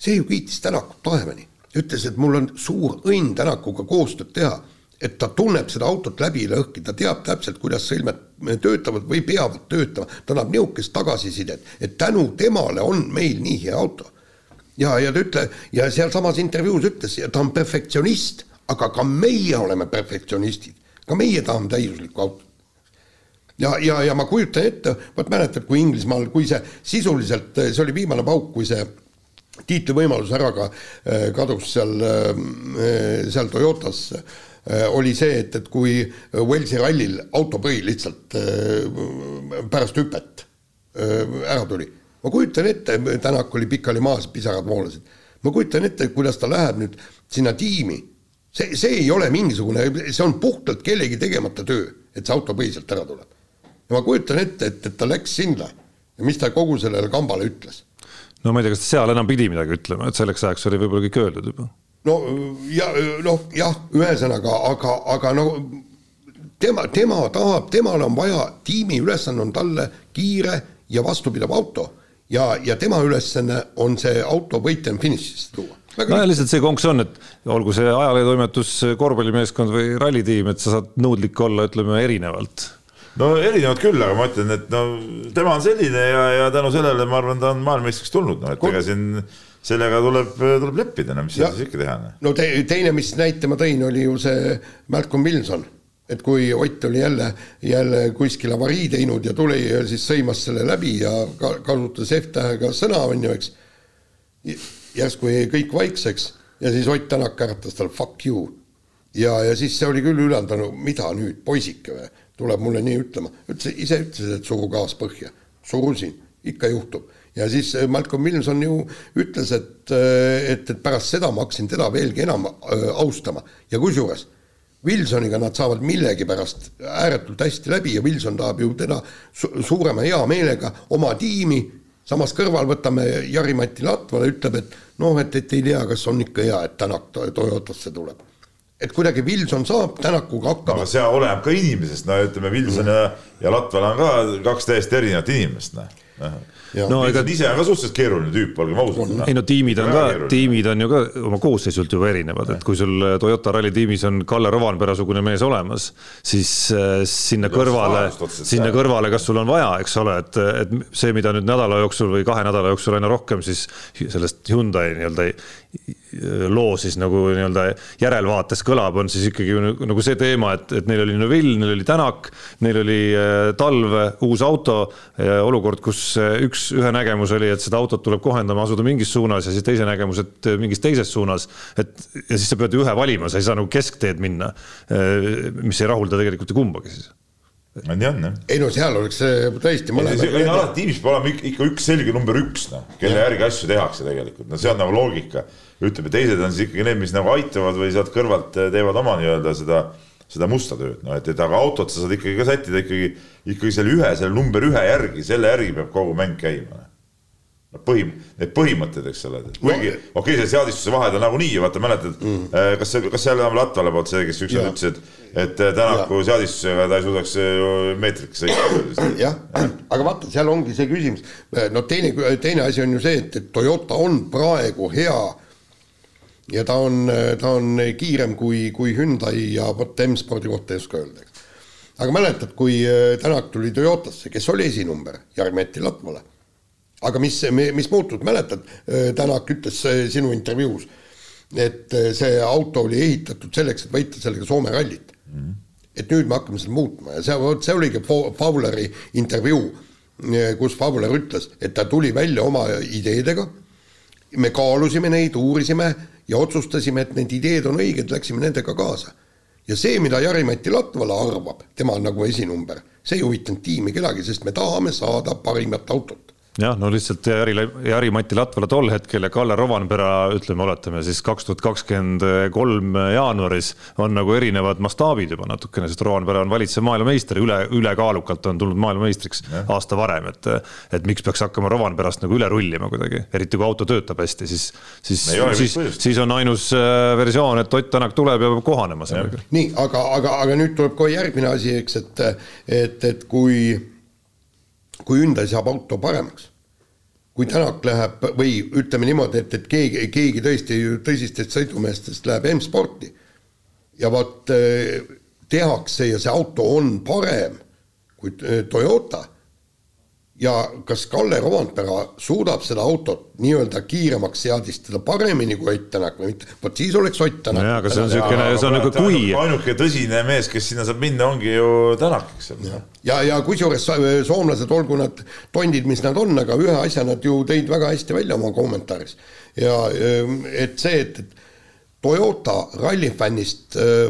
see ju kiitis Tänakut taevani, ütles, et mul on suur õnn Tänakuga koostööd teha, et ta tunneb seda autot läbi ja lõhki, ta teab täpselt, kuidas sõlmed töötavad või peavad töötama, ta annab niisugust tagasisidet, et tänu temale on meil nii hea auto. Ja, ja ta ütle- ja sealsamas intervjuus ütles, ta on perfektsionist, aga ka meie oleme perfektsionistid, ka meie tahame täiuslikku autot. ja, ja, ja ma kujutan ette, vot mäletad, kui Inglismaal, kui see sisuliselt, see oli viimane pauk, kui see tiitlivõimalus ära ka äh, kadus seal, äh, seal Toyotas, äh, oli see, et, et kui Walesi rallil autopõhi lihtsalt pärast hüpet ära tuli ma kujutan ette, Tänak oli pikali maas, pisarad voolasid. ma kujutan ette, kuidas ta läheb nüüd sinna tiimi. see, see ei ole mingisugune, see on puhtalt kellegi tegemata töö, et see auto põhiselt ära tuleb. ja ma kujutan ette, et, et ta läks sinna ja mis ta kogu sellele kambale ütles. No ma ei tea, kas seal enam pidi midagi ütlema, et selleks ajaks oli võib-olla kõik öeldud juba. no ja noh, jah, ühesõnaga, aga, aga no tema, tema tahab, temal on vaja, tiimi ülesanne on talle kiire ja vastupidav auto ja, ja tema ülesanne on see auto võitja finišisse tuua. no ja lihtsalt see konks on, et olgu see ajalehetoimetus, korvpallimeeskond või rallitiim, et sa saad nõudlik olla, ütleme erinevalt no erinevalt küll, aga ma ütlen, et no tema on selline ja, ja tänu sellele ma arvan, ta on maailmameistriks tulnud, no et ega siin sellega tuleb, tuleb leppida, no mis ja, siis ikka teha. Noh. no te, teine, mis näite ma tõin, oli ju see Malcolm Wilson et kui Ott oli jälle, jälle kuskil avarii teinud ja tuli ja siis sõimas selle läbi ja ka, kasutas F-tähega sõna, on ju, eks. järsku jäi kõik vaikseks ja siis Ott Tänak äratas tal fuck you. ja, ja siis see oli küll üllatav, mida nüüd, poisike või, tuleb mulle nii ütlema. ütles, ise ütles, et suru gaas põhja. surusin, ikka juhtub. ja siis äh, Malcolm Wilson ju ütles, et, äh, et, et pärast seda ma hakkasin teda veelgi enam äh, austama ja kusjuures Wilsoniga nad saavad millegipärast ääretult hästi läbi ja Wilson tahab ju teda su suurema heameelega oma tiimi samas kõrval võtame Jari-Mati Latvala, ütleb, et noh, et, et ei tea, kas on ikka hea, et Tänak Toyotasse tuleb. Et kuidagi Wilson saab Tänakuga hakkama. see oleneb ka inimesest, no ütleme, Wilson ja, ja Latvala on ka kaks täiesti erinevat inimest, noh no ega ise on ka suhteliselt keeruline tüüp, olgem ausad. ei no tiimid on ka, tiimid on ju ka oma koosseisult juba erinevad, et kui sul Toyota ralli tiimis on Kalle Rovanpera-sugune mees olemas, siis äh, sinna kõrvale, sinna kõrvale, kas sul on vaja, eks ole, et, et see, mida nüüd nädala jooksul või kahe nädala jooksul aina rohkem siis sellest Hyundai nii-öelda loo siis nagu nii-öelda järelvaates kõlab, on siis ikkagi nagu see teema, et, et neil oli Neville, neil oli Tänak, neil oli äh, talv, uus auto, olukord, kus äh, üks üks, ühe nägemus oli, et seda autot tuleb kohendama, asuda mingis suunas ja siis teise nägemus, et mingis teises suunas. et ja siis sa pead ju ühe valima, sa ei saa nagu keskteed minna, mis ei rahulda tegelikult ju kumbagi siis nii on jah. ei no seal oleks tõesti mõlemad. ei no alati tiimis peab olema ikka üks selge number üks, noh, kelle järgi asju tehakse tegelikult, no see on nagu loogika. ütleme, teised on siis ikkagi need, mis nagu aitavad või sealt kõrvalt teevad oma nii-öelda seda seda musta tööd, noh et, et aga autot sa saad ikkagi ka sättida ikkagi, ikkagi selle ühe, selle number ühe järgi, selle järgi peab kogu mäng käima. no põhim-, need põhimõtted, eks ole, kuigi okei okay,, see seadistuse vahed on nagunii, vaata mäletad mm., äh, kas see, kas see oli Latvale poolt see, kes ükskord ütles, et, et äh, Tänaku seadistusega ta ei suudaks äh, meetriks sõita. jah, aga vaata, seal ongi see küsimus, no teine, teine asi on ju see, et, et Toyota on praegu hea ja ta on, ta on kiirem kui, kui Hyundai ja vot M-spordi kohta ei oska öelda, aga mäletad, kui äh, Tänak tuli Toyotasse, kes oli esinumber? Jarmeti Latvale. aga mis, mis muutus, mäletad, äh, Tänak ütles äh, sinu intervjuus, et see auto oli ehitatud selleks, et võita sellega Soome rallit mm. -hmm. et nüüd me hakkame seda muutma ja see, vot see oligi Fowleri intervjuu, kus Fowler ütles, et ta tuli välja oma ideedega, me kaalusime neid, uurisime ja otsustasime, et need ideed on õiged, läksime nendega kaasa. ja see, mida Jari-Mati Latvala arvab, tema on nagu esinumber, see ei huvitanud tiimi kedagi, sest me tahame saada parimat autot jah, no lihtsalt Jari, Jari-Mati Latvala tol hetkel ja Kalle Rovanpera, ütleme, oletame siis kaks tuhat kakskümmend kolm jaanuaris on nagu erinevad mastaabid juba natukene, sest Rovanpera on valitsev maailmameister, üle, ülekaalukalt on tulnud maailmameistriks ja. aasta varem, et et miks peaks hakkama Rovanperast nagu üle rullima kuidagi, eriti kui auto töötab hästi, siis, siis, siis, siis on ainus äh, versioon, et Ott Tänak tuleb ja peab kohanema sellega. nii, aga, aga, aga nüüd tuleb kohe järgmine asi, eks, et, et, et kui kui Hyundai saab auto paremaks, kui Tänak läheb või ütleme niimoodi, et, et keegi, keegi tõesti tõsistest sõidumeestest läheb M-sporti ja vot eh, tehakse ja see auto on parem kui eh, Toyota ja kas Kalle Rovanpera suudab seda autot nii-öelda kiiremaks seadistada paremini kui Ott Tänak või mitte, vot siis oleks Ott Tänak. jaa, aga see on niisugune, see on nagu kui. ainuke tõsine mees, kes sinna saab minna, ongi ju Tänak, eks ole. ja, ja, ja kusjuures soomlased, olgu nad tondid, mis nad on, aga ühe asja nad ju tõid väga hästi välja oma kommentaaris. ja ehm, et see, et, et Toyota rallifännist äh,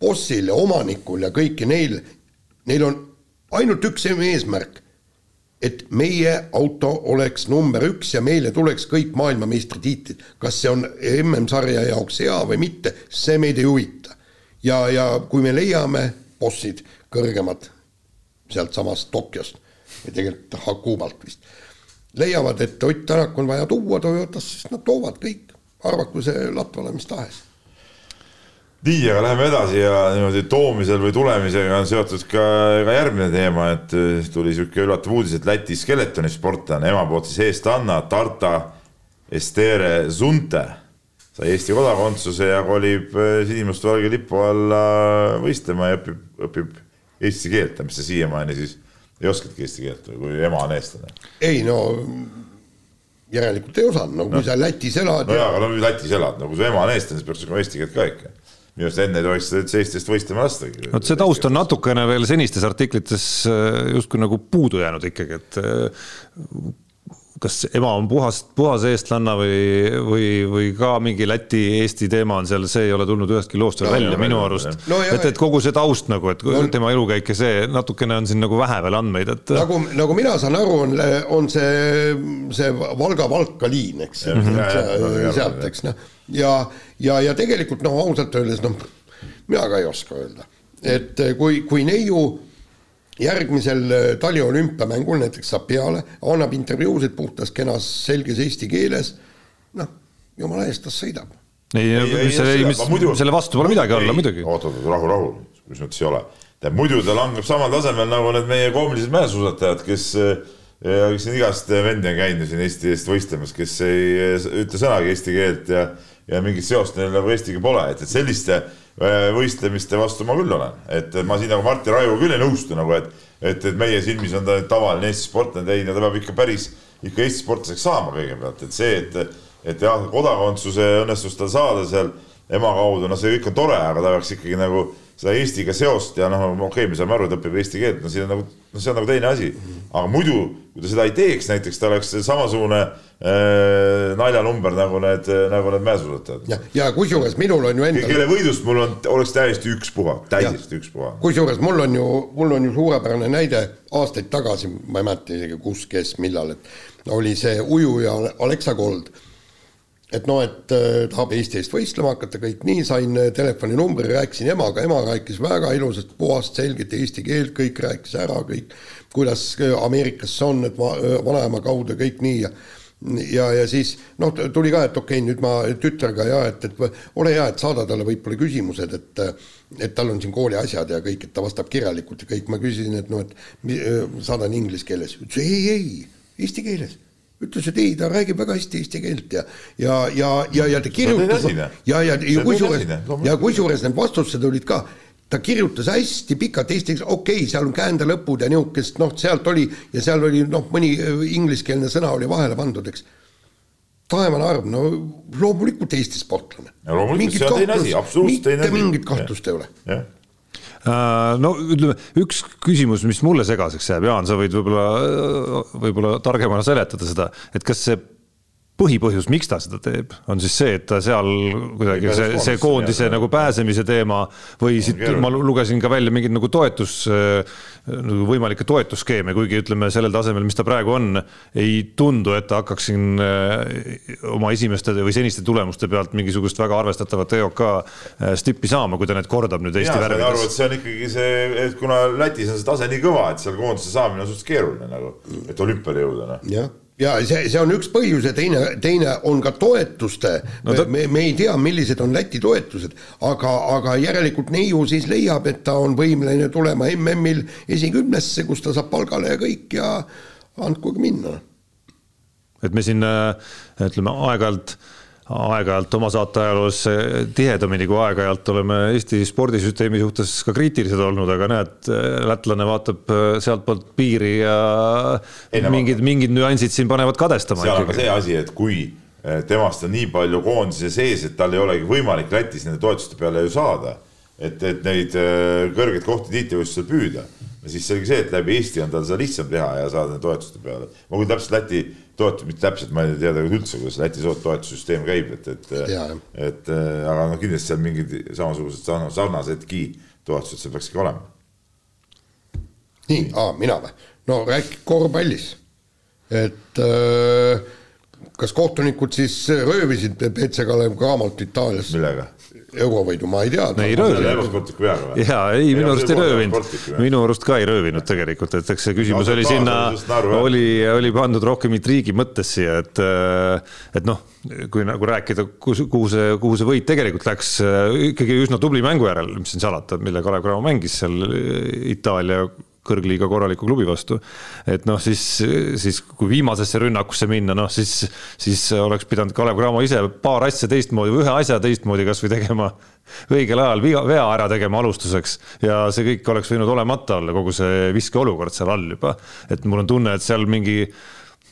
bossil ja omanikul ja kõiki neil, neil on ainult üks eesmärk et meie auto oleks number üks ja meile tuleks kõik maailmameistritiitlid. kas see on MM-sarja jaoks hea või mitte, see meid ei huvita. ja, ja kui me leiame bossid kõrgemad sealtsamast Tokyost või tegelikult Hakubalt vist, leiavad, et Ott Tänak on vaja tuua Toyotasse, siis nad toovad kõik, arvaku see Latvale mis tahes nii, aga läheme edasi ja niimoodi toomisel või tulemisega on seotud ka, ka järgmine teema, et äh, tuli niisugune üllatav uudis, et Läti skeletonisportlane, ema poolt siis eestlanna, Tarta Estere Zunte sai Eesti kodakondsuse ja kolib äh, sinimustvalge lipu alla võistlema ja õpib, õpib eesti keelt, mis sa siiamaani siis ei oskadki eesti keelt, kui ema on eestlane? ei no järelikult ei osanud, no kui no. sa Lätis elad. no jaa, aga no Lätis elad, no kui su ema on eestlane, siis peaks oskama eesti keelt ka ikka minu arust enne ei tohiks seda üldse Eestist võistlema lastagi. vot see taust on natukene veel senistes artiklites äh, justkui nagu puudu jäänud ikkagi, et äh, kas ema on puhas, puhas eestlanna või, või, või ka mingi Läti-Eesti teema on seal, see ei ole tulnud ühestki loost veel välja minu arust no,. et, et kogu see taust nagu, et no, tema elukäik ja see natukene on siin nagu vähe veel andmeid, et. nagu, nagu mina saan aru, on, on see, see Valga-Valka liin, eks mm, -hmm. sealt, eks noh ja, ja, ja tegelikult noh, ausalt öeldes noh, mina ka ei oska öelda, et kui, kui neiu järgmisel äh, taliolümpiamängul näiteks saab peale, annab intervjuusid puhtas kenas selges eesti keeles, noh, jumala eest, las sõidab. ei, mis selle, mis muidu, selle vastu pole midagi olla muidugi. oot, oot, rahu, rahu, mis mõttes ei ole. tähendab, muidu ta langeb samal tasemel nagu need meie koomilised mäesuusatajad, kes kes siin igast vendi on käinud siin Eesti eest võistlemas, kes ei ütle sõnagi eesti keelt ja, ja mingit seost neil nagu Eestiga pole, et, et selliste Äh, võistlemiste vastu ma küll olen, et ma siin nagu Martti Raivo küll ei nõustu nagu, et, et, et meie silmis on ta tavaline Eesti sportlane, ei, ta peab ikka päris ikka Eesti sportlaseks saama kõigepealt, et see, et, et jah, kodakondsuse õnnestus tal saada seal ema kaudu, no see kõik on tore, aga ta peaks ikkagi nagu seda Eestiga seost ja noh, okei okay,, me saame aru, et õpib eesti keelt, no siin on nagu, no see on nagu teine asi. aga muidu, kui ta seda ei teeks, näiteks ta oleks samasugune äh, naljanumber nagu need, nagu need mäesuusatajad. ja, ja kusjuures minul on ju endal. kelle võidust mul on, oleks täiesti ükspuha, täiesti ükspuha. kusjuures mul on ju, mul on ju suurepärane näide aastaid tagasi, ma ei mäleta isegi kus, kes, millal, et oli see ujuja Alexa Gold et noh, et äh, tahab Eesti eest võistlema hakata, kõik nii, sain äh, telefoninumbri, rääkisin emaga, ema rääkis väga ilusat, puhast, selget eesti keelt, kõik rääkis ära, kõik, kuidas äh, Ameerikas see on, et va, vanaema kaudu kõik nii ja ja, ja siis noh, tuli ka, et okei okay,, nüüd ma tütrega ja et, et ole hea, et saada talle võib-olla küsimused, et et tal on siin kooli asjad ja kõik, et ta vastab kirjalikult ja kõik, ma küsisin, et noh, et saadan inglise keeles, ütles ei, ei, eesti keeles ütles, et ei, ta räägib väga hästi eesti keelt ja, ja, ja, ja, ja ta kirjutas ja, ja, ja, ja kusjuures, ja kusjuures need vastused olid ka, ta kirjutas hästi pikalt eesti keeles, okei okay,, seal on käändelõpud ja niisugust, noh, sealt oli ja seal oli noh, mõni äh, ingliskeelne sõna oli vahele pandud, eks. taevane arv, no loomulikult Eesti sportlane. mitte mingit kahtlust ei ole. Äh, no ütleme, üks küsimus, mis mulle segaseks jääb, Jaan, sa võid võib-olla, võib-olla targemana seletada seda, et kas see põhipõhjus, miks ta seda teeb, on siis see, et ta seal kuidagi see, see koondise nagu pääsemise teema või siit ma lugesin ka välja mingeid nagu toetus, nagu võimalikke toetusskeeme, kuigi ütleme sellel tasemel, mis ta praegu on, ei tundu, et ta hakkaks siin eh, oma esimeste või seniste tulemuste pealt mingisugust väga arvestatavat EOK eh, stippi saama, kui ta need kordab nüüd Eesti värvides. aru, et see on ikkagi see, et kuna Lätis on see tase nii kõva, et seal koondise saamine on suhteliselt keeruline nagu, et olümpiale jõuda, noh. jah ja see, see on üks põhjus ja teine, teine on ka toetuste no, ta... me, me ei tea, millised on Läti toetused, aga, aga järelikult neiu siis leiab, et ta on võimeline tulema MM-il esikümnesse, kus ta saab palgale ja kõik ja andkugi minna. et me siin ütleme aeg-ajalt aeg-ajalt oma saateajaloos tihedamini kui aeg-ajalt oleme Eesti spordisüsteemi suhtes ka kriitilised olnud, aga näed, lätlane vaatab sealtpoolt piiri ja Ei, mingid, mingid nüansid siin panevad kadestama. seal on ka see asi, et kui eh, temast on nii palju koondise sees, et tal ei olegi võimalik Lätis nende toetuste peale ju saada, et, et neid eh, kõrgeid kohti tiitlivõistlusel püüda, siis selge see, et läbi Eesti on tal seda lihtsam teha ja saada nende toetuste peale. ma küll täpselt Läti toetus, mitte täpselt, ma ei tea üldse, kuidas Läti toetussüsteem käib, et, et, et äh, aga noh, kindlasti seal mingid samasugused sarnasedki toetused seal peaks ikka olema. nii, mina või? no räägi korvpallis, et äh, kas kohtunikud siis röövisid BC Kalev Cramot Itaalias? millega? Eurovõidu, ma ei tea. ei röövinud. ja ei, minu arust ei röövinud, minu arust ka ei röövinud tegelikult, et eks see küsimus oli sinna, oli, oli pandud rohkem intriigi mõttes siia, et, et noh, kui nagu rääkida, kus, kuhu see, kuhu see võit tegelikult läks, ikkagi üsna tubli mängu järel, mis siin salata, mille Kalev Cramo mängis seal Itaalia kõrgliiga korraliku klubi vastu. et noh, siis, siis kui viimasesse rünnakusse minna, noh siis, siis oleks pidanud Kalev Cramo ise paar asja teistmoodi või ühe asja teistmoodi kasvõi tegema õigel ajal viga, vea ära tegema alustuseks ja see kõik oleks võinud olemata olla, kogu see viskeolukord seal all juba. et mul on tunne, et seal mingi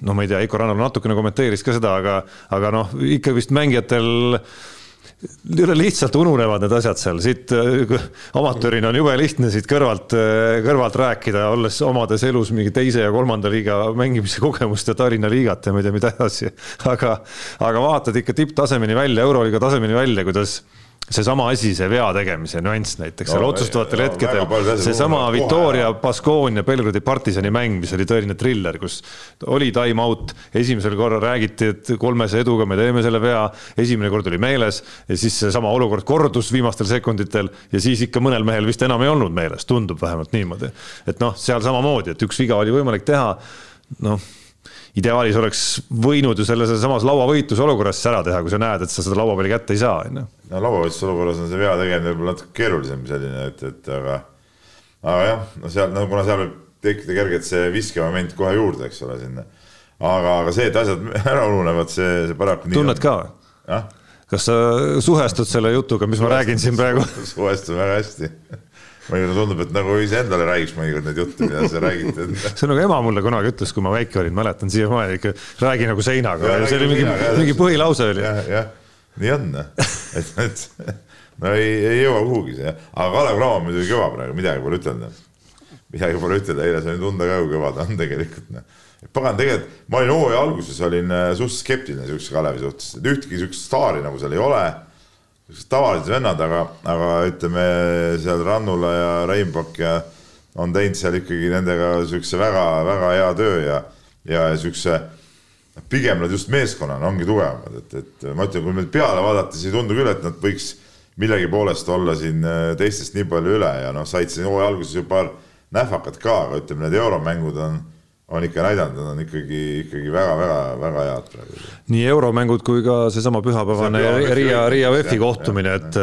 no ma ei tea, Heiko Rannalu natukene kommenteeris ka seda, aga, aga noh, ikka vist mängijatel lihtsalt ununevad need asjad seal, siit äh, amatöörina on jube lihtne siit kõrvalt, äh, kõrvalt rääkida, olles omades elus mingi teise ja kolmanda liiga mängimise kogemust ja Tallinna liigat ja ma ei tea, mida edasi. aga, aga vaatad ikka tipptasemeni välja, euroliiga tasemeni välja, kuidas seesama asi, see vea tegemise nüanss näiteks seal otsustavatel hetkedel, seesama Victoria, Baskonia, Belgradi partisani mäng, mis oli tõeline triller, kus oli time out, esimesel korral räägiti, et kolmese eduga me teeme selle vea, esimene kord oli meeles ja siis seesama olukord kordus viimastel sekunditel ja siis ikka mõnel mehel vist enam ei olnud meeles, tundub vähemalt niimoodi. et noh, seal samamoodi, et üks viga oli võimalik teha, noh ideaalis oleks võinud ju selle samas lauavõitluse olukorras ära teha, kui sa näed, et sa seda lauapalli kätte ei saa, on ju. no lauavõitluse olukorras on see vea tegemine võib-olla natuke keerulisem selline, et, et aga, aga jah, no seal, no kuna seal võib tekkida kergelt see viskemoment kohe juurde, eks ole, sinna. aga, aga see, et asjad ära ununevad, see, see paraku nii tunned on. ka või? kas sa suhestud selle jutuga, mis ma räägin siin praegu? suhestun väga hästi mõnikord tundub, et nagu iseendale räägiks mõnikord neid jutte, mida sa räägid. See on nagu ema mulle kunagi ütles, kui ma väike olin, mäletan siiamaani ikka räägi nagu seinaga, see oli mingi, mingi põhilause oli. jah, jah, nii on, et, et no ei, ei jõua kuhugi see, aga Kalev Cramo on muidugi kõva praegu, midagi pole ütelda. midagi pole ütelda, eile sai tunda ka, kui kõva ta on tegelikult. pagan, tegelikult ma olin hooaja alguses olin äh, suhteliselt skeptiline siukse Kalevi suhtes, et ühtegi siukest staari nagu seal ei ole siuksed tavalised vennad, aga, aga ütleme seal Rannula ja Reinbak ja on teinud seal ikkagi nendega siukse väga-väga hea töö ja, ja siukse pigem nad just meeskonnana ongi tugevamad, et, et ma ütlen, kui nüüd peale vaadata, siis ei tundu küll, et nad võiks millegi poolest olla siin äh, teistest nii palju üle ja noh, said siin hooaja alguses ju paar nähvakat ka, aga ütleme, need euromängud on on ikka näidanud, nad on ikkagi, ikkagi väga-väga-väga head praegu. nii euromängud kui ka seesama pühapäevane see Riia, Riia VEF-i kohtumine, et,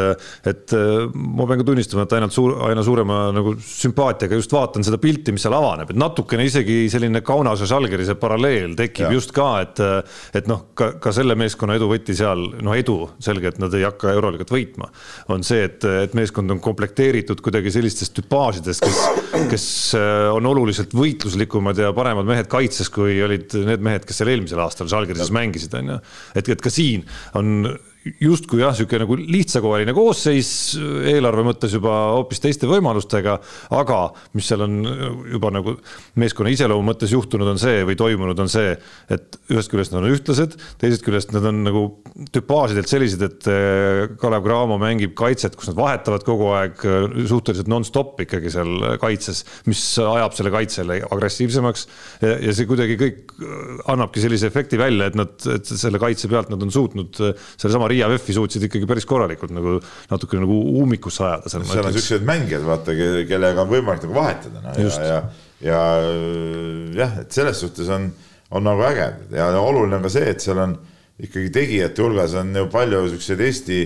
et ma pean ka tunnistama, et ainult suur, aina suurema nagu sümpaatiaga just vaatan seda pilti, mis seal avaneb, et natukene isegi selline Kaunas ja Žalgirise paralleel tekib ja. just ka, et, et noh, ka, ka selle meeskonna edu võti seal, noh, edu, selge, et nad ei hakka euroliigat võitma, on see, et, et meeskond on komplekteeritud kuidagi sellistest tüpaažidest, kes, kes on oluliselt võitluslikumad ja paremad paremad mehed kaitses, kui olid need mehed, kes seal eelmisel aastal Žalgirises mängisid, on ju. et, et ka siin on justkui jah, niisugune nagu lihtsakoeline koosseis eelarve mõttes juba hoopis teiste võimalustega, aga mis seal on juba nagu meeskonna iseloomu mõttes juhtunud, on see või toimunud, on see, et ühest küljest nad on ühtlased, teisest küljest nad on nagu tüpaažidelt sellised, et eh, Kalev Cramo mängib kaitset, kus nad vahetavad kogu aeg eh, suhteliselt nonstop ikkagi seal kaitses, mis ajab selle kaitsele agressiivsemaks. Ja, ja see kuidagi kõik annabki sellise efekti välja, et nad, et selle kaitse pealt nad on suutnud sellesama Riia VEF-i suutsid ikkagi päris korralikult nagu natukene nagu ummikusse ajada. seal on siuksed mängijad, vaata, kellega on võimalik nagu vahetada no, ja, ja, ja jah, et selles suhtes on, on nagu äge ja oluline on ka see, et seal on ikkagi tegijate hulgas on ju palju siukseid Eesti,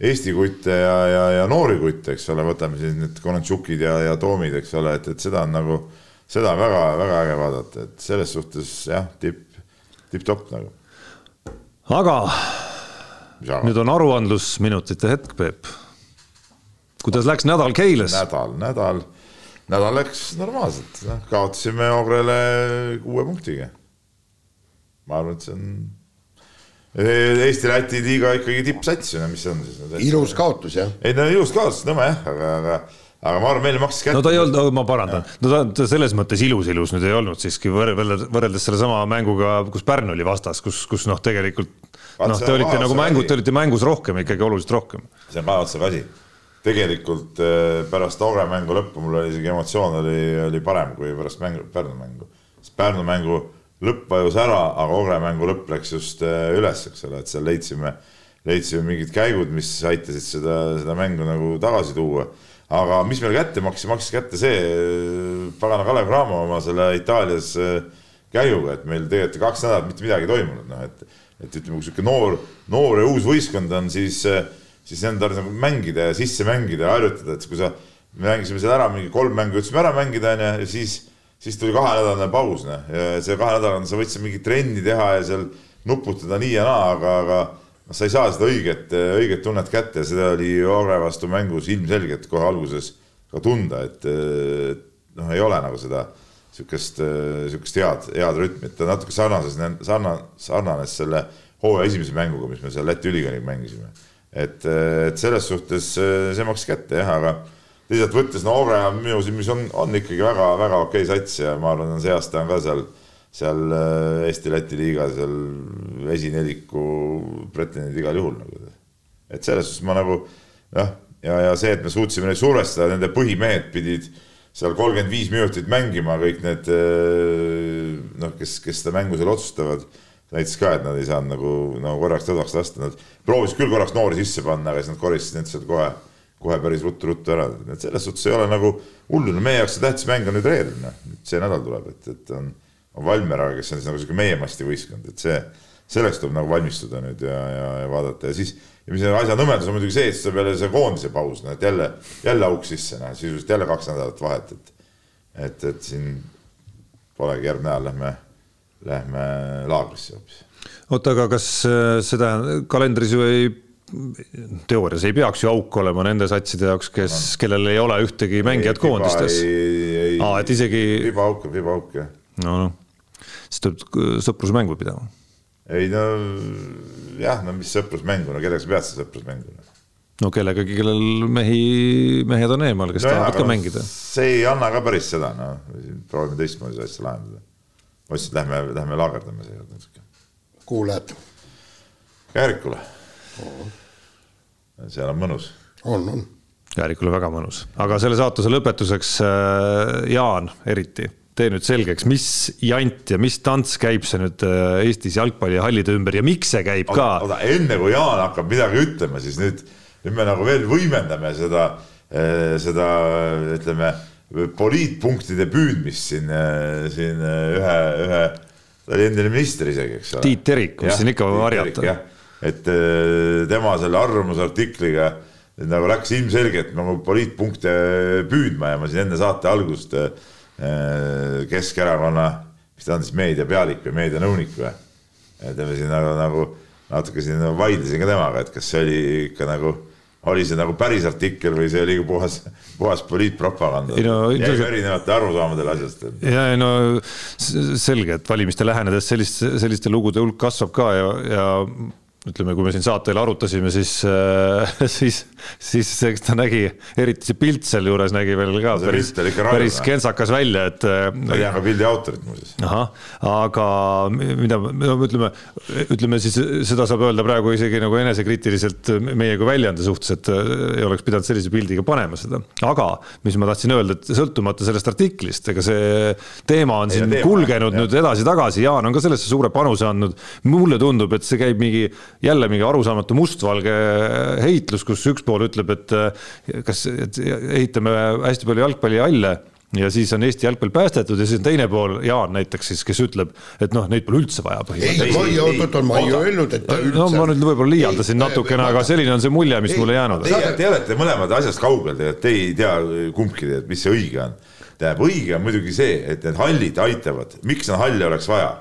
Eesti kutte ja, ja, ja noori kutte, eks ole, võtame siis need Konantšukid ja, ja Toomid, eks ole, et, et seda on nagu, seda on väga-väga äge vaadata, et selles suhtes jah, tipp, tipp-topp nagu. aga nüüd on aruandlusminutite hetk, Peep. kuidas läks nädal Keiles? nädal, nädal, nädal läks normaalselt, noh, kaotasime Ogrele kuue punktiga. ma arvan, et see on Eesti-Läti liiga ikkagi tippsats mis see on siis? ilus kaotus jah. ei no ilus kaotus, nõme jah, aga, aga aga ma arvan, meile maksis kätte. no ta ei olnud, ma parandan, no ta, ta selles mõttes ilus-ilus nüüd ei olnud siiski võrreldes, võrreldes sellesama mänguga, kus Pärnu oli vastas, kus, kus noh, tegelikult noh, te olite nagu mängu, te olite mängus rohkem ikkagi oluliselt rohkem. see on otsaga asi. tegelikult eh, pärast Aure mängu lõppu mul oli isegi emotsioon oli, oli parem kui pärast mängu, Pärnu mängu. sest Pärnu mängu lõpp vajus ära, aga Aure mängu lõpp läks just eh, üles, eks ole, et seal leidsime, leidsime mingid käigud, mis aitasid seda, seda mängu nagu tagasi tuua aga mis meil kätte maksis, maksis kätte see eh, pagana Kalev Cramo oma selle Itaalias käiguga, et meil tegelikult kaks nädalat mitte midagi ei toimunud, noh et et ütleme, kui sihuke noor, noor ja uus võistkond on, siis, siis nende tarvis nagu mängida ja sisse mängida ja harjutada, et kui sa, me mängisime seal ära mingi kolm mängu, jõudsime ära mängida, onju, ja siis, siis tuli kahenädalane paus, noh, ja see kahenädalane sa võtsid mingit trenni teha ja seal nuputada nii ja naa, aga, aga sa ei saa seda õiget, õiget tunnet kätte seda oli Ore vastu mängus ilmselgelt kohe alguses ka tunda, et noh, ei ole nagu seda sihukest, sihukest head, head rütmi, et ta natuke sarnases, sarna-, sarnanes selle hooaja esimese mänguga, mis me seal Läti ülikooliga mängisime. et, et selles suhtes see maksis kätte jah, aga teisalt võttes no Aure on minu silmis on, on ikkagi väga-väga okei sats ja ma arvan, see aasta on ka seal, seal Eesti-Läti liiga seal esineliku pretendendid igal juhul nagu. et selles suhtes ma nagu jah, ja, ja see, et me suutsime neid survestada, nende põhimehed pidid seal kolmkümmend viis minutit mängima, kõik need noh, kes, kes seda mängu seal otsustavad, näitas ka, et nad ei saanud nagu, nagu korraks tõdaks lasta, nad proovisid küll korraks noori sisse panna, aga siis nad koristasid need sealt kohe, kohe päris ruttu-ruttu ära, et selles suhtes ei ole nagu hullu, no meie jaoks see tähtis mäng on nüüd reedel, noh, see nädal tuleb, et, et on, on Valmiera, kes on siis nagu sihuke meie masti võistkond, et see, selleks tuleb nagu valmistuda nüüd ja, ja, ja vaadata ja siis ja mis asja nõmedus on muidugi see, et siis tuleb jälle see koondise paus, noh et jälle, jälle auk sisse, noh sisuliselt jälle kaks nädalat vahet, et et, et siin polegi järgmine nädal lähme, lähme laagrisse hoopis. oota, aga kas äh, seda kalendris ju ei teoorias ei peaks ju auk olema nende satside jaoks, kes kellel ei ole ühtegi mängijat koondistes. aa, et isegi. vibaauk on vibaauk jah. No noh, siis tuleb sõprusmängu pidama. ei no jah, no mis sõprusmängu, no kellega sa pead seda sõprusmängu? no kellegagi, kellel mehi, mehed on eemal, kes no tahavad jah, ka mängida. see ei anna ka päris seda, noh, proovime teistmoodi seda asja lahendada. ma ütlesin, et lähme, lähme laagerdame seekord natuke. kuhu lähed? Käärikule seal on mõnus. on, on. Käärikule väga mõnus, aga selle saatuse lõpetuseks äh, Jaan eriti tee nüüd selgeks, mis jant ja mis tants käib see nüüd äh, Eestis jalgpallihallide ümber ja miks see käib ka? oota, enne kui Jaan hakkab midagi ütlema, siis nüüd, nüüd me nagu veel võimendame seda, äh, seda ütleme, poliitpunktide püüdmist siin, äh, siin ühe, ühe, ta oli endine minister isegi, eks ole. Tiit Terik, mis siin ikka varjata. et tema selle arvamusartikliga nagu läks ilmselgelt nagu poliitpunkte püüdma ja ma siin enne saate algust äh, Äh, Keskerakonna, mis ta on siis meediapealik või meedianõunik või? ütleme siin nagu, nagu natuke siin vaidlesin ka temaga, et kas see oli ikka nagu, oli see nagu päris artikkel või see oli puhas, puhas poliitpropaganda no,. jäi erinevate arusaamadele asjast. ja no selge, et valimiste lähenedes sellist, selliste lugude hulk kasvab ka ja, ja ütleme, kui me siin saatel arutasime, siis äh,, siis, siis eks ta nägi, eriti see pilt sealjuures nägi veel ka see päris, päris kentsakas välja, et. Ma ei tea ka pildi autorit muuseas. ahah, aga mida, no ütleme, ütleme siis seda saab öelda praegu isegi nagu enesekriitiliselt meie kui väljaande suhtes, et äh, ei oleks pidanud sellise pildiga panema seda. aga mis ma tahtsin öelda, et sõltumata sellest artiklist, ega see teema on ei, siin teema, kulgenud jah. nüüd edasi-tagasi, Jaan on ka sellesse suure panuse andnud. mulle tundub, et see käib mingi jälle mingi arusaamatu mustvalge heitlus, kus üks pool ütleb, et kas et ehitame hästi palju jalgpallihalle ja siis on Eesti jalgpall päästetud ja siis on teine pool, Jaan näiteks siis, kes ütleb, et noh, neid pole üldse vaja põhimõtteliselt. ei, ma ei, oot-oot, ma ei öelnud, et üldse. no ma nüüd võib-olla liialdasin natukene, aga selline on see mulje, mis ei, mulle jäänud. Teie, te olete mõlemad asjast kaugel, te ei tea kumbki, mis see õige on. tähendab, õige on muidugi see, et need hallid aitavad, miks neid halle oleks vaja?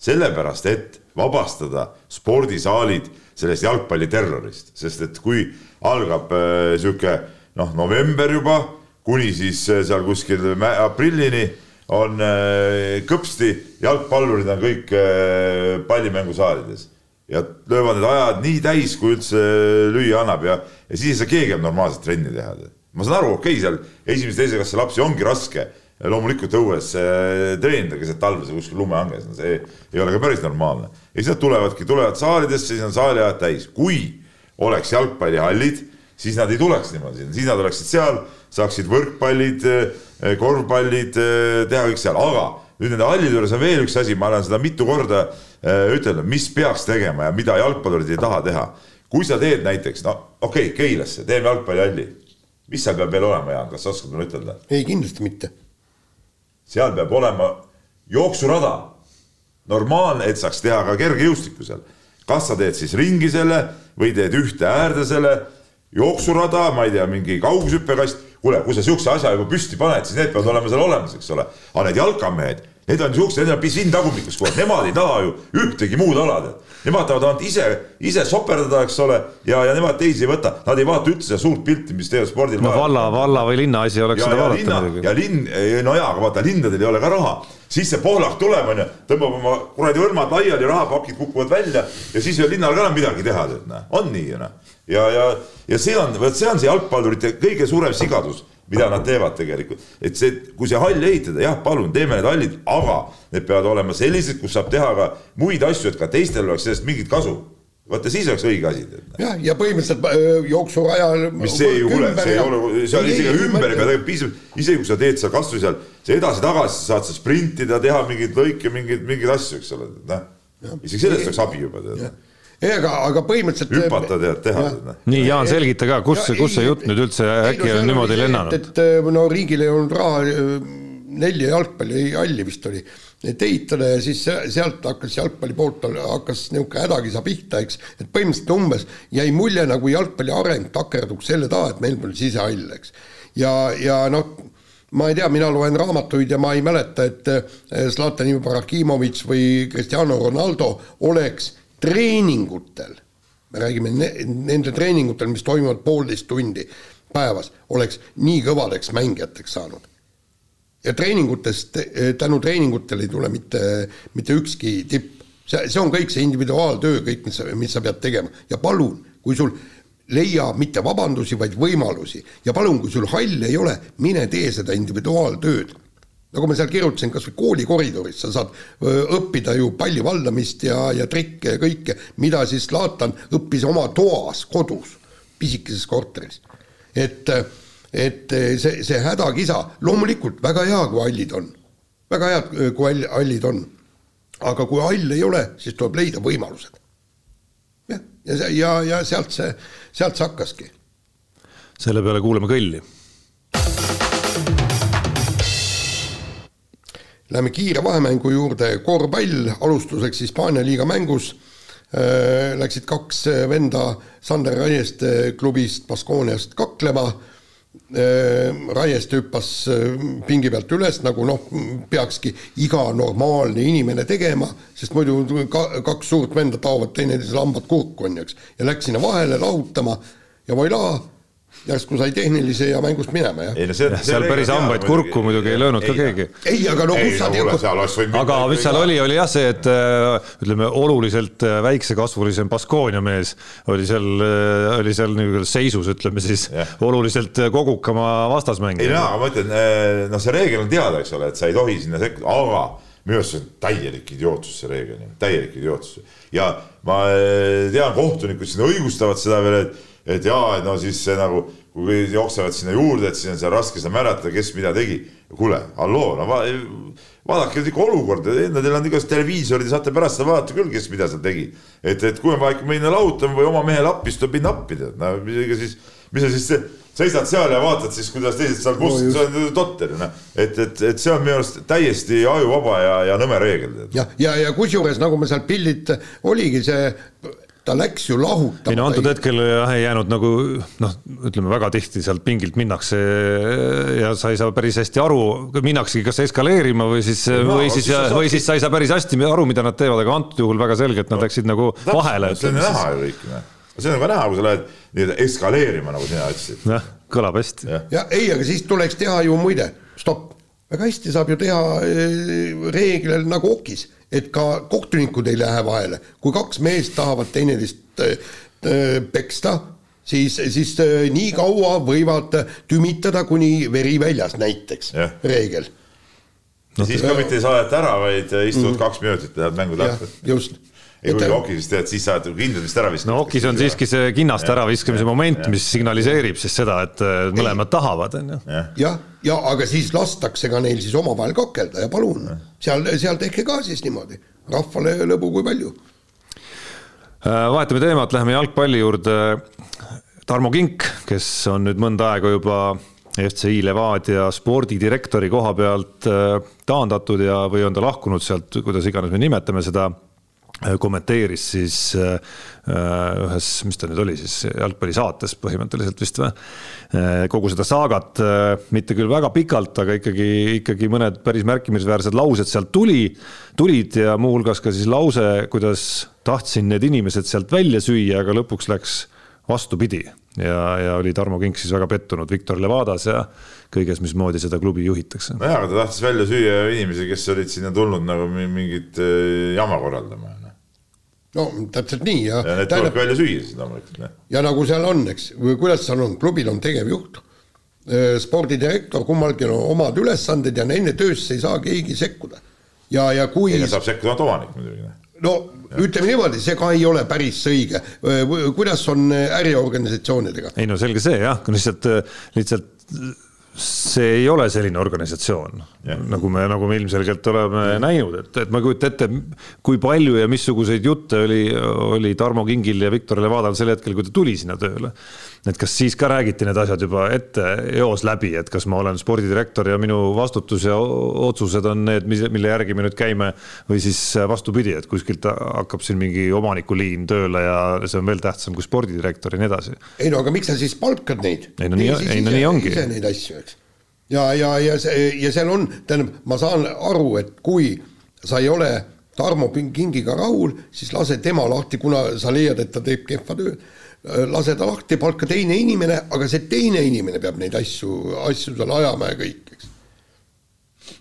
sellepärast, et vabastada spordisaalid sellest jalgpalliterrorist, sest et kui algab äh, sihuke noh, november juba kuni siis äh, seal kuskil aprillini on äh, kõpsti, jalgpallurid on kõik äh, pallimängusaalides ja löövad need ajad nii täis, kui üldse lüüa annab ja, ja siis ei saa keegi enam normaalset trenni teha. ma saan aru, okei okay,, seal esimese-teise klassi lapsi ongi raske loomulikult õues treenida keset talve seal kuskil lumehanges, no see ei ole ka päris normaalne. ja siis nad tulevadki, tulevad saalidesse, siis on saaliajad täis, kui oleks jalgpallihallid, siis nad ei tuleks niimoodi, siis nad oleksid seal, saaksid võrkpallid, eh, korvpallid eh, teha kõik seal, aga nüüd nende hallide juures on veel üks asi, ma olen seda mitu korda ütelnud, mis peaks tegema ja mida jalgpallurid ei taha teha. kui sa teed näiteks, no okei okay,, Keilasse, teeme jalgpallihalli, mis seal peab veel olema, Jaan, kas sa oskad mulle ütelda? ei, kindlasti mitte seal peab olema jooksurada, normaalne, et saaks teha ka kergejõustikku seal. kas sa teed siis ringi selle või teed ühte äärde selle, jooksurada, ma ei tea, mingi kaugushüppekast, kuule, kui sa siukse asja juba püsti paned, siis need peavad olema seal olemas, eks ole. aga need jalkamehed, need on siuksed, need on pisin tagumikus aeg, nemad ei taha ju ühtegi muud ala tead. Nemad tahavad ainult ise, ise soperdada, eks ole, ja, ja nemad teisi ei võta, nad ei vaata üldse seda suurt pilti, mis teevad spordil. no valla, valla või linna asi oleks ja, seda vaadata muidugi. ja linn, no jaa, aga vaata linnadel ei ole ka raha, siis see Pohlak tuleb, onju, tõmbab oma kuradi hõlmad laiali, rahapakid kukuvad välja ja siis ei ole linnal ka enam midagi teha, tead näe, on nii ju noh. Ja, ja, ja see on, vot see on see jalgpallurite kõige suurem sigadus mida nad teevad tegelikult, et see, kui see hall ehitada, jah, palun, teeme need hallid, aga need peavad olema sellised, kus saab teha ka muid asju, et ka teistel oleks sellest mingit kasu. vaata siis oleks õige asi. jah, ja põhimõtteliselt äh, jooksurajal. mis see ei ole, see ei ole, seal isegi ümber ei pea tegema, piisab, isegi kui sa teed seal kasvõi seal, sa edasi-tagasi saad sa sprintida, teha mingeid lõike, mingeid, mingeid asju, eks ole, noh. isegi sellest oleks abi juba tead ei, aga, aga põhimõtteliselt. hüpata tead, teha seda. nii, Jaan, selgita ka, kus, kus see jutt nüüd üldse äkki on niimoodi lennanud? et no riigil ei olnud raha, nelja jalgpallihalli vist oli, et ehitada ja siis sealt hakkas jalgpalli poolt hakkas niisugune hädakisa pihta, eks, et põhimõtteliselt umbes jäi mulje, nagu jalgpalli areng takerduks selle taha, et meil pole sisehall, eks. ja, ja noh, ma ei tea, mina loen raamatuid ja ma ei mäleta, et Zlatan Ibrahimovic või Cristiano Ronaldo oleks treeningutel, me räägime ne, nende treeningutel, mis toimuvad poolteist tundi päevas, oleks nii kõvadeks mängijateks saanud. ja treeningutest, tänu treeningutele ei tule mitte, mitte ükski tipp. see, see on kõik see individuaaltöö, kõik, mis sa, mis sa pead tegema ja palun, kui sul leia mitte vabandusi, vaid võimalusi ja palun, kui sul halli ei ole, mine tee seda individuaaltööd nagu ma seal kirjutasin, kas või kooli koridoris sa saad õppida ju palli valdamist ja, ja trikke ja kõike, mida siis Zlatan õppis oma toas, kodus, pisikeses korteris. et, et see, see hädakisa, loomulikult väga hea, kui hallid on. väga head, kui hall, hallid on. aga kui hall ei ole, siis tuleb leida võimalused. jah, ja, ja, ja sealt see, sealt see hakkaski. selle peale kuulame kõlli Läheme kiire vahemängu juurde, korvpall, alustuseks Hispaania liiga mängus äh, läksid kaks venda Sander Raieste klubist Baskooniast kaklema äh,. Raieste hüppas äh, pingi pealt üles, nagu noh, peakski iga normaalne inimene tegema, sest muidu ka, kaks suurt venda taovad teineteisele hambad kurku, on ju, eks. ja läks sinna vahele lahutama ja voilaa järsku sai tehnilise ja mängust minema, jah. ei no see, seal päris hambaid kurku muidugi ei löönud ka keegi. ei, aga no kus sa tead. aga mis seal oli, oli jah see, et äh, ütleme, oluliselt äh, väiksekasvulisem Baskonia mees oli seal, äh, oli seal nii-öelda seisus, ütleme siis, oluliselt kogukama vastasmängija. ei no, aga ma ütlen, noh, see reegel on teada, eks ole, et sa ei tohi sinna sekkuda, aga minu arust see on täielik idiootsus, see reegel, täielik idiootsus. ja ma tean, kohtunikud siin õigustavad seda veel, et et jaa, et no siis see nagu, kui jooksevad sinna juurde, et siis on seal raske seda määrata, kes mida tegi. kuule, halloo, no va, vaadake ikka olukorda, enne teil on igasugused televiisorid ja saate pärast seda vaadata küll, kes mida seal tegi. et, et kui on vaja ikka minna lahutama või oma mehele appi, siis tuleb minna appi, tead, no ega siis, mis sa siis seisad seal ja vaatad siis, kuidas teised seal kust- no,, see on totter, noh. et, et, et see on minu arust täiesti ajuvaba ja, ja nõme reegel. jah, ja, ja, ja kusjuures nagu me seal pildid oligi see ta läks ju lahutama. ei no antud hetkel jah, ei jäänud nagu noh, ütleme väga tihti sealt pingilt minnakse ja sa ei saa päris hästi aru, minnaksegi kas eskaleerima või siis no,, või siis, või siis sa ei saa päris hästi aru, mida nad teevad, aga antud juhul väga selgelt nad no, läksid nagu vahele. see on näha ju kõik, noh. see on nagu näha, kui sa lähed nii-öelda eskaleerima, nagu sina ütlesid. jah, kõlab hästi. ja ei, aga siis tuleks teha ju muide, stopp, väga hästi saab ju teha eh, reeglil nagu okis et ka kohtunikud ei lähe vahele, kui kaks meest tahavad teineteist äh, äh, peksta, siis, siis äh, nii kaua võivad tümitada, kuni veri väljas näiteks, reegel. no siis ka mitte ei saadeta ära, vaid istuvad mm. kaks minutit, lähevad mängu lahti. just ei kui okis tead, siis saad kindlalt vist ära viskama. no okis on siiski see kinnast äraviskamise moment, mis signaliseerib siis seda, et mõlemad tahavad, on ju. jah, ja aga siis lastakse ka neil siis omavahel kakelda ja palun, seal, seal tehke ka siis niimoodi, rahvale lõbu kui palju. Äh, vahetame teemat, läheme jalgpalli juurde. Tarmo Kink, kes on nüüd mõnda aega juba FCI Levadia spordidirektori koha pealt äh, taandatud ja, või on ta lahkunud sealt, kuidas iganes me nimetame seda Äh, kommenteeris siis äh, äh, ühes, mis ta nüüd oli siis, jalgpallisaates põhimõtteliselt vist või, kogu seda saagat, mitte küll väga pikalt, aga ikkagi, ikkagi mõned päris märkimisväärsed laused sealt tuli, tulid ja muuhulgas ka siis lause, kuidas tahtsin need inimesed sealt välja süüa, aga lõpuks läks vastupidi. Ja, ja oli Tarmo Kink siis väga pettunud Viktor Levadas ja kõiges, mismoodi seda klubi juhitakse. nojah, aga ta tahtis välja süüa inimesi, kes olid sinna tulnud nagu mingit jama korraldama no täpselt nii ja. ja need tuleb välja süüa siis loomulikult. ja nagu seal on, eks, või kuidas seal on, klubil on tegevjuht, spordidirektor, kummalgi on omad ülesanded ja nende töösse ei saa keegi sekkuda. ja, ja kui. saab sekkuda ainult omanik muidugi. no ütleme niimoodi, see ka ei ole päris õige. kuidas on äriorganisatsioonidega? ei no selge see jah, lihtsalt, lihtsalt see ei ole selline organisatsioon, nagu me, nagu me ilmselgelt oleme ja. näinud, et, et ma ei kujuta ette, kui palju ja missuguseid jutte oli, oli Tarmo Kingil ja Viktor Levadal sel hetkel, kui ta tuli sinna tööle et kas siis ka räägiti need asjad juba ette eos läbi, et kas ma olen spordidirektor ja minu vastutus ja otsused on need, mille järgi me nüüd käime või siis vastupidi, et kuskilt hakkab siin mingi omanikuliin tööle ja see on veel tähtsam kui spordidirektor ja nii edasi. ei no aga miks sa siis palkad neid? ei no nii, ei no nii ongi. ise neid asju, eks. Ja, ja, ja see ja seal on, tähendab, ma saan aru, et kui sa ei ole Tarmo Kingiga rahul, siis lase tema lahti, kuna sa leiad, et ta teeb kehva tööd lase ta lahti, palka teine inimene, aga see teine inimene peab neid asju, asju seal ajama ja kõik, eks.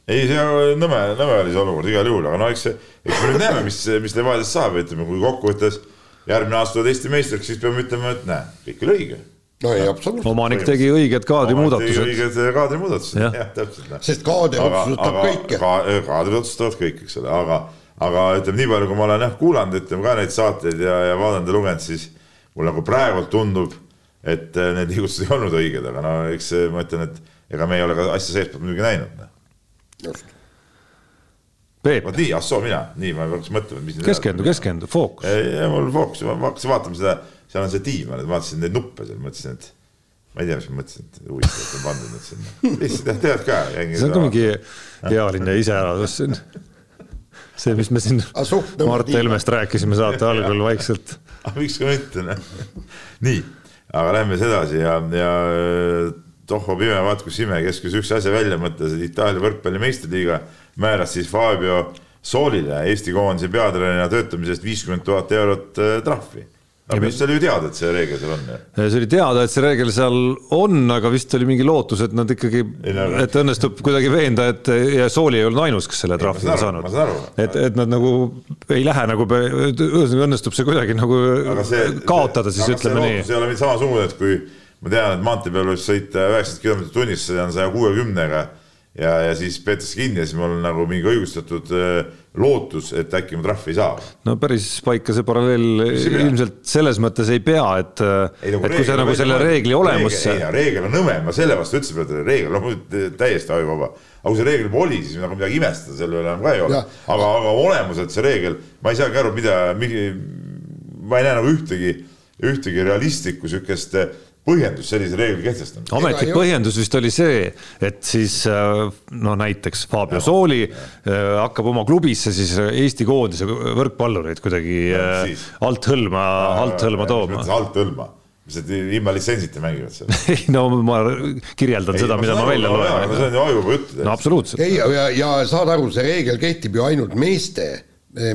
ei, see nõme, nõme oli see olukord igal juhul, aga no eks, eks me nüüd näeme, mis, mis Levadiast saab, ütleme, kui kokkuvõttes järgmine aasta tuled Eesti meistriks, siis peame ütlema, et näe, kõik oli õige no ei, absoluutselt. omanik tegi õiged kaadrimuudatused. õiged kaadrimuudatused, jah, täpselt. sest kaader otsustab kõike ka,. kaadrid otsustavad kõik, eks ole, aga, aga ütleme nii palju, kui ma olen jah kuulanud, ütleme ka neid saateid ja, ja vaadanud ja lugenud, siis mul nagu praegult tundub, et äh, need liigutused ei olnud õiged, aga no eks ma ütlen, et ega me ei ole ka asja seestpoolt muidugi näinud. Noh. just. Peep. vot nii, ah soo, mina, nii ma peaks mõtlema, mis. keskendu, keskendu, fookus. mul fookus, ma hakkasin vaatama seda, seal on see tiim, ma vaatasin neid nuppe seal, mõtlesin, et ma ei tea, mis ma mõtlesin, et huvitav, et on pandud nüüd sinna. lihtsalt tead ka. see on ka mingi ealine iseärasus siin. see, mis me siin Mart Helmest rääkisime saate algul vaikselt aga miks ka mitte, noh. nii, aga lähme siis edasi ja, ja tohho pime, vaat kus ime, kes küll sihukese asja välja mõtles, et Itaalia võrkpalli meistriliiga määras siis Fabio Soolile Eesti koondise peatreenerina töötamise eest viiskümmend tuhat eurot äh, trahvi aga vist oli ju teada, et see reegel seal on? see oli teada, et see reegel seal on, aga vist oli mingi lootus, et nad ikkagi, et õnnestub kuidagi veenda, et ja Sooli ei olnud ainus, kes selle trahvi on saanud. et, et nad nagu ei lähe nagu, ühesõnaga õnnestub see kuidagi nagu see, kaotada, siis ütleme nii. see ei ole mitte samasugune, et kui ma tean, et maantee peal võib sõita üheksakümmend kilomeetrit tunnis, see on saja kuuekümnega ja, ja siis peetakse kinni ja siis mul on nagu mingi õigustatud äh, lootus, et äkki ma trahvi ei saa. no päris paika see paralleel ilmselt selles mõttes ei pea, et, ei, nagu et kui sa nagu selle reegli olemusse. ei, reegel on nõme, ma selle vastu ütlesin, et reegel on noh, täiesti ajuvaba. aga kui see reegel juba oli, siis nagu midagi imestada selle üle enam ka ei ole. aga, aga olemuselt see reegel, ma ei saagi aru, mida, ma ei näe nagu ühtegi, ühtegi realistlikku sihukest põhjendus sellise reegli kehtestamiseks? ametlik põhjendus vist oli see, et siis äh, no näiteks Fabio Sooli äh, hakkab oma klubisse siis Eesti koondise võrkpallureid kuidagi ja, äh, alt hõlma, alt hõlma tooma. alt hõlma mis need ilma litsentsita mängivad seal ei no ma kirjeldan ei, seda, mida ma välja loen. see on ju ajuga jutt. no absoluutselt. ei, ja, ja saad aru, see reegel kehtib ju ainult meeste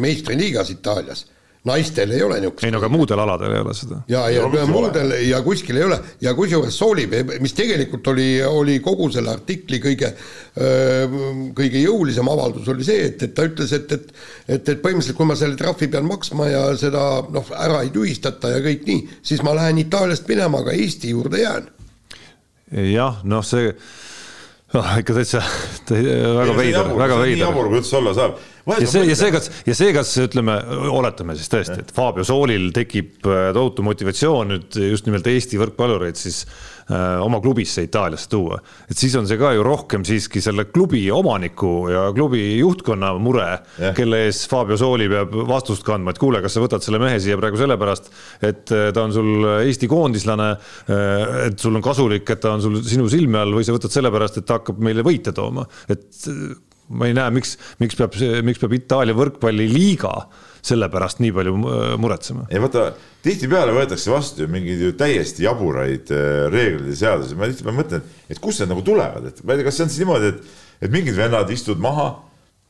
meistriliigas Itaalias naistel ei ole niisugust. ei no aga muudel aladel ei ole seda. ja, ja, ja muudel ja kuskil ei ole ja kusjuures sooli, mis tegelikult oli, oli kogu selle artikli kõige, kõige jõulisem avaldus oli see, et, et ta ütles, et, et, et, et põhimõtteliselt, kui ma selle trahvi pean maksma ja seda noh, ära ei tühistata ja kõik nii, siis ma lähen Itaaliast minema, aga Eesti juurde jään. jah, noh, see noh, ikka täitsa väga veider, väga veider. jabur, kui üldse olla saab ja see, ja see, kas, ja see, kas ütleme, oletame siis tõesti, et Fabio Soolil tekib äh, tohutu motivatsioon nüüd just nimelt Eesti võrkpallureid siis äh, oma klubisse Itaaliasse tuua. et siis on see ka ju rohkem siiski selle klubi omaniku ja klubi juhtkonna mure, kelle ees Fabio Sooli peab vastust kandma, et kuule, kas sa võtad selle mehe siia praegu sellepärast, et äh, ta on sul Eesti koondislane, äh, et sul on kasulik, et ta on sul sinu silme all või sa võtad sellepärast, et ta hakkab meile võite tooma, et ma ei näe, miks, miks peab, miks peab Itaalia võrkpalliliiga selle pärast nii palju muretsema. ei vaata, tihtipeale võetakse vastu ju mingeid ju täiesti jaburaid äh, reegleid ja seadusi, ma tihtipeale mõtlen, et kust need nagu tulevad, et ma ei tea, kas see on siis niimoodi, et, et mingid vennad istuvad maha,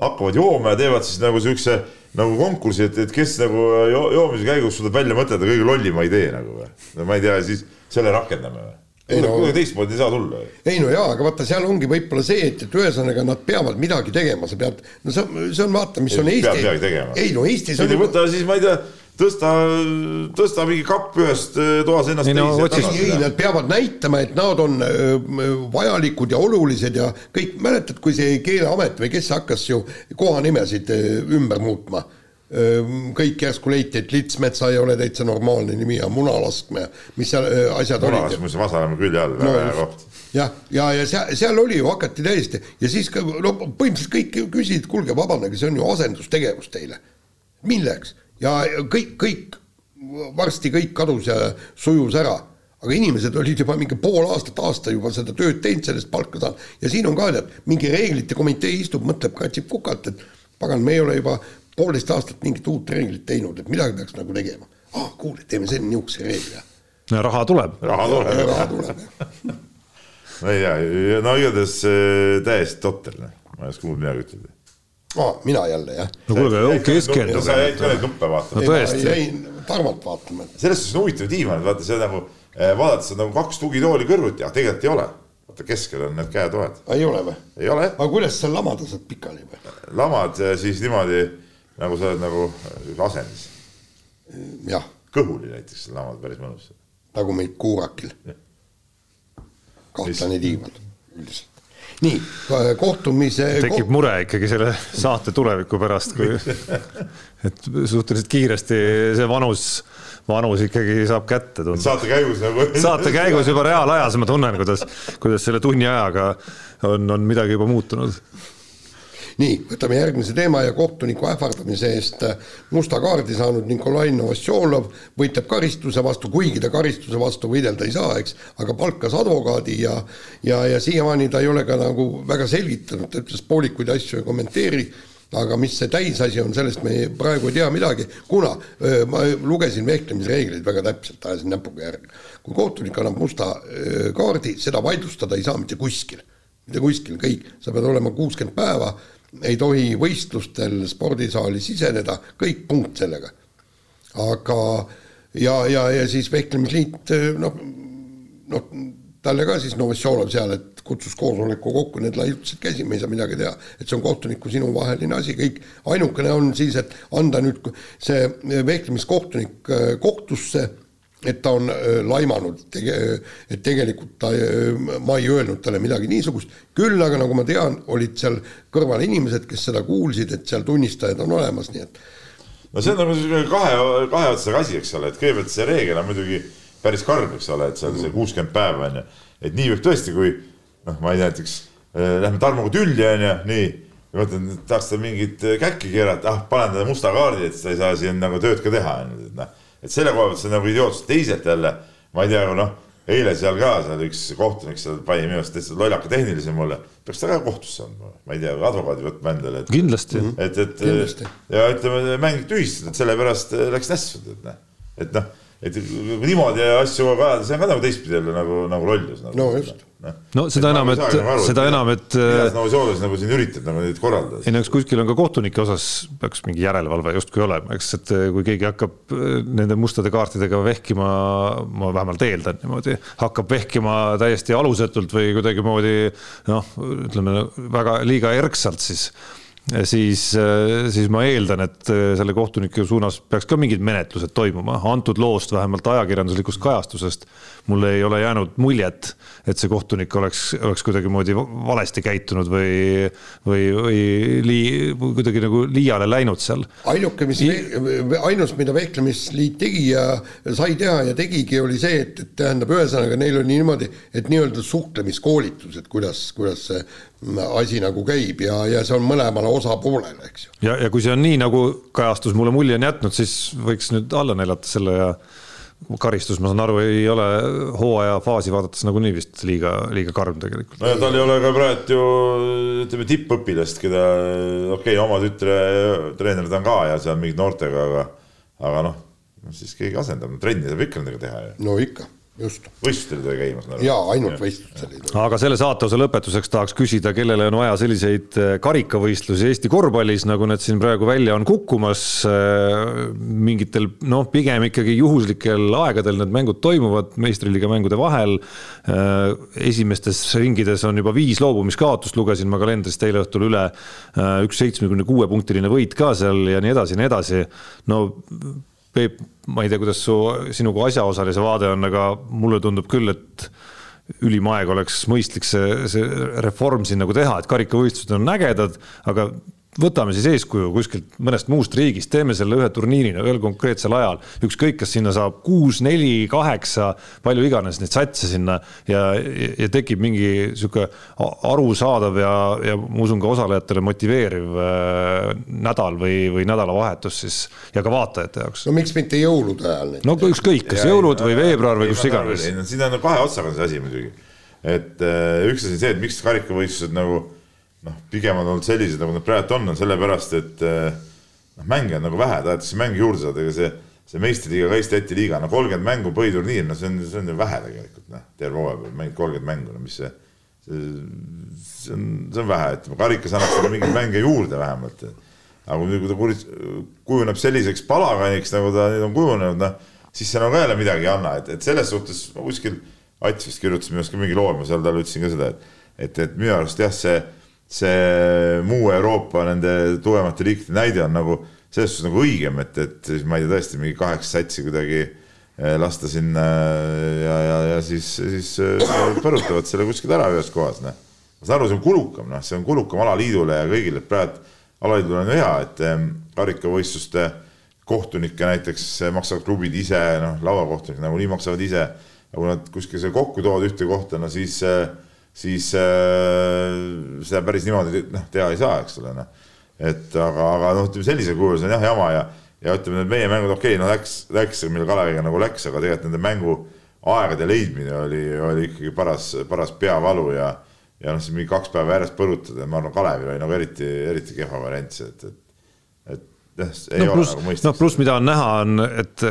hakkavad jooma ja teevad siis nagu siukse nagu konkursi, et, et kes nagu jo, joomise käigus suudab välja mõtelda kõige lollima idee nagu või. no ma ei tea, siis selle rakendame või ei no kuidagi teistmoodi ei saa tulla. ei no jaa, aga vaata, seal ongi võib-olla see, et, et ühesõnaga nad peavad midagi tegema, sa pead, no see, see on vaata, mis ei, on Eesti. ei no Eestis on. võta siis, ma ei tea, tõsta, tõsta mingi kapp ühest äh, toas ennast ei, no, teise. ei, nad peavad näitama, et nad on äh, vajalikud ja olulised ja kõik, mäletad, kui see Keeleamet või kes hakkas ju kohanimesid äh, ümber muutma kõik järsku leiti, et Litsmetsa ei ole täitsa normaalne nimi ja Munalaskme, mis seal asjad olid. Munalaskme, Vasalemma külje all, väga hea koht jah, ja, ja, ja seal, seal oli ju, hakati täiesti ja siis ka no põhimõtteliselt kõik küsisid, kuulge, vabandage, see on ju asendustegevus teile. milleks? ja kõik, kõik, varsti kõik kadus ja sujus ära aga inimesed olid juba mingi pool aastat, aasta juba seda tööd teinud, sellest palka saanud ja siin on ka tead, mingi reeglite komitee istub, mõtleb, katsib kukalt, et pagan, me ei ole juba poolteist aastat mingit uut reeglit teinud, et midagi peaks nagu tegema. aa, kuule, teeme selle niisuguse reegli. no raha tuleb. raha tuleb. raha tuleb, jah. no ei tea, no igatahes äh, täiesti totter, noh, ma ei oska muud midagi ütelda aa, mina jälle, jah. no kuulge, keskenduge. sa jäid ka neid nuppe vaatama. no tõesti. jäin targalt vaatama. selles suhtes on huvitav diivan, vaata see nagu äh, vaadates on nagu kaks tugitooli kõrvuti, aga tegelikult ei ole vaata keskel on need käetoed. ei ole või? ei ole. aga kuidas sa lamada saad pikali või? lamad siis niimoodi nagu sa oled nagu asendis. jah. kõhuli näiteks lamad päris mõnus. tagumik kuurakil. kahtlane diivan üldiselt nii, kohtumise tekib mure ikkagi selle saate tuleviku pärast, kui et suhteliselt kiiresti see vanus vanus ikkagi saab kätte tunda. saate käigus nagu. saate käigus juba reaalajas ma tunnen, kuidas, kuidas selle tunni ajaga on, on midagi juba muutunud nii, võtame järgmise teema ja kohtuniku ähvardamise eest. Musta kaardi saanud Nikolai Novosjolov võitleb karistuse vastu, kuigi ta karistuse vastu võidelda ei saa, eks, aga palkas advokaadi ja ja, ja siiamaani ta ei ole ka nagu väga selgitanud, ta ütles poolikuid asju ei kommenteeri aga mis see täisasi on, sellest me praegu ei tea midagi, kuna öö, ma lugesin vehklemisreegleid väga täpselt, ajasin näpuga järgi. kui kohtunik annab musta öö, kaardi, seda vaidlustada ei saa mitte kuskil, mitte kuskil, kõik, sa pead olema kuuskümmend päeva, ei tohi võistlustel spordisaali siseneda, kõik, punkt sellega. aga ja, ja, ja siis vehklemisliit noh, noh, talle ka siis Novosjolov seal, et kutsus koosoleku kokku, need laiutasid käsi, me ei saa midagi teha. et see on kohtuniku sinuvaheline asi, kõik. ainukene on siis, et anda nüüd see vehklemiskohtunik äh, kohtusse, et ta on laimanud, et tegelikult ta, ma ei öelnud talle midagi niisugust, küll aga nagu ma tean, olid seal kõrval inimesed, kes seda kuulsid, et seal tunnistajad on olemas, nii et no see on nagu selline kahe, kahe otsaga asi, eks ole, et kõigepealt see reegel on muidugi päris karm, eks ole, et seal see kuuskümmend päeva on ju, et nii võib tõesti, kui noh, ma ei tea, näiteks äh, lähme Tarmoga tülli onju, nii. ja mõtlen, et tahaks ta mingit käkki keerata, ah panen talle musta kaardi, et sa ei saa siin nagu tööd ka teha onju, et noh. Et selle koha pealt see on nagu idiootsus, teisalt jälle ma ei tea, noh eile seal ka seal üks kohtunik seal pani minu arust täitsa lollaka tehnilise mulle, peaks ta ka kohtusse andma, ma ei tea, advokaadi võtma endale. kindlasti. et, et Kindlasti. ja ütleme, mäng tühistada, et sellepärast läks nässu, et noh, et noh et niimoodi asju kogu aeg ajada, see on ka nagu teistpidi jälle nagu, nagu lollus nagu.. no just no, no seda enam, et, seda enam, et. nagu soovis nagu siin üritad nagu neid korraldada. ei no eks kuskil on ka kohtunike osas peaks mingi järelevalve justkui olema, eks, et kui keegi hakkab äh, nende mustade kaartidega vehkima, ma vähemalt eeldan niimoodi, hakkab vehkima täiesti alusetult või kuidagimoodi noh, ütleme väga liiga erksalt, siis siis, siis ma eeldan, et selle kohtuniku suunas peaks ka mingid menetlused toimuma, antud loost vähemalt ajakirjanduslikust kajastusest mulle ei ole jäänud muljet, et see kohtunik oleks, oleks kuidagimoodi valesti käitunud või, või, või lii, kuidagi nagu liiale läinud seal. ainuke, mis, ainus, mida Vehklemisliit tegi ja sai teha ja tegigi, oli see, et, et tähendab, ühesõnaga neil oli niimoodi, et nii-öelda suhtlemiskoolitused, kuidas, kuidas see asi nagu käib ja, ja see on mõlemale osapoolele, eks ju. ja, ja kui see on nii, nagu kajastus mulle mulje on jätnud, siis võiks nüüd alla neelata selle ja karistus, ma saan aru, ei ole hooaja faasi vaadates nagunii vist liiga, liiga karm tegelikult. no ja tal ei ole ka praegu ju ütleme tippõpilast, keda okei okay,, oma tütre treener ta on ka ja seal mingid noortega, aga, aga noh, siis keegi asendab, trenni saab ikka nendega teha ju. no ikka just. võistlustel ei tohi käima. jaa, ainult võistlustel ei tohi. aga selle saateosa lõpetuseks tahaks küsida, kellele on vaja selliseid äh, karikavõistlusi Eesti korvpallis, nagu need siin praegu välja on kukkumas. Äh, mingitel noh, pigem ikkagi juhuslikel aegadel need mängud toimuvad meistriliiga mängude vahel. Äh, esimestes ringides on juba viis loobumiskaotust, lugesin ma kalendrist eile õhtul üle. üks seitsmekümne kuue punktiline võit ka seal ja nii edasi ja nii edasi. no Peep, ma ei tea, kuidas su, sinu kui asjaosalise vaade on, aga mulle tundub küll, et ülim aeg oleks mõistlik see, see reform siin nagu teha, et karikavõistlused on ägedad, aga võtame siis eeskuju kuskilt mõnest muust riigist, teeme selle ühe turniirina ühel konkreetsel ajal. ükskõik, kas sinna saab kuus, neli, kaheksa, palju iganes neid satse sinna ja, ja tekib mingi sihuke arusaadav ja, ja ma usun ka osalejatele motiveeriv äh, nädal või, või nädalavahetus siis ja ka vaatajate jaoks. no miks mitte jõulude ajal? no ükskõik, kas ja, jõulud või veebruar või kus iganes. siin on kahe otsaga see asi muidugi. et äh, üks asi on see, et miks karikavõistlused nagu noh, pigem on olnud sellised, nagu nad praegu on, on sellepärast, et eh, noh, mänge on nagu vähe, tahetakse mänge juurde saada, ega see, see meistriliiga ka Eesti Läti liiga, no kolmkümmend mängu põhiturniir, no see on, see on ju vähe tegelikult, noh, terve hooaja peal mängid kolmkümmend mängu, no mis see, see, see on, see on vähe, et karikas annaks talle mingeid mänge juurde vähemalt. aga kui, kui ta kuris, kujuneb selliseks palaganiks, nagu ta nüüd on kujunenud, noh, siis see nagu jälle midagi ei anna, et, et selles suhtes ma kuskil, Ats vist kirjutas minu arust ka mingi loo, ma seal talle ütlesin ka seda, et, et, et minu arust jah, see see muu Euroopa nende tugevamate riikide näide on nagu selles suhtes nagu õigem, et, et siis ma ei tea, tõesti mingi kaheksa satsi kuidagi eh, lasta sinna ja, ja, ja siis, siis eh, põrutavad selle kuskilt ära ühes kohas, noh. ma saan aru, see on kulukam, noh, see on kulukam alaliidule ja kõigile, et praegu alaliidul on ju hea, et eh, karikavõistluste kohtunikke näiteks maksavad klubid ise, noh, lauakohtunikud nagunii maksavad ise, aga kui nad kuskil selle kokku toovad ühte kohta, no siis äh, siis äh, seda päris niimoodi noh, teha ei saa, eks ole, noh. et aga, aga noh, ütleme sellisel kujul see on jah jama ja, ja ütleme, need meie mängud, okei okay,, no läks, läks, meil Kaleviga nagu läks, aga tegelikult nende mänguaegade leidmine oli, oli ikkagi paras, paras peavalu ja, ja noh, siis mingi kaks päeva järjest põrutada, ma arvan, Kalevil oli nagu eriti, eriti kehva variant see, et, et, et jah, ei no, ole plus, nagu mõistlik. noh, pluss mida on näha, on, et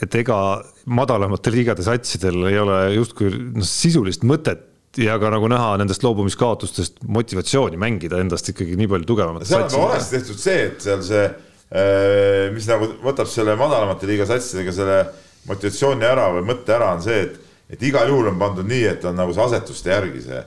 et ega madalamatel liigade satsidel ei ole justkui noh, sisulist mõtet ja ka nagu näha nendest loobumiskaotustest motivatsiooni mängida endast ikkagi nii palju tugevamat. seal on valesti tehtud see, et seal see, äh, mis nagu võtab selle madalamate liiga satsidega selle motivatsiooni ära või mõtte ära, on see, et, et igal juhul on pandud nii, et on nagu see asetuste järgi see,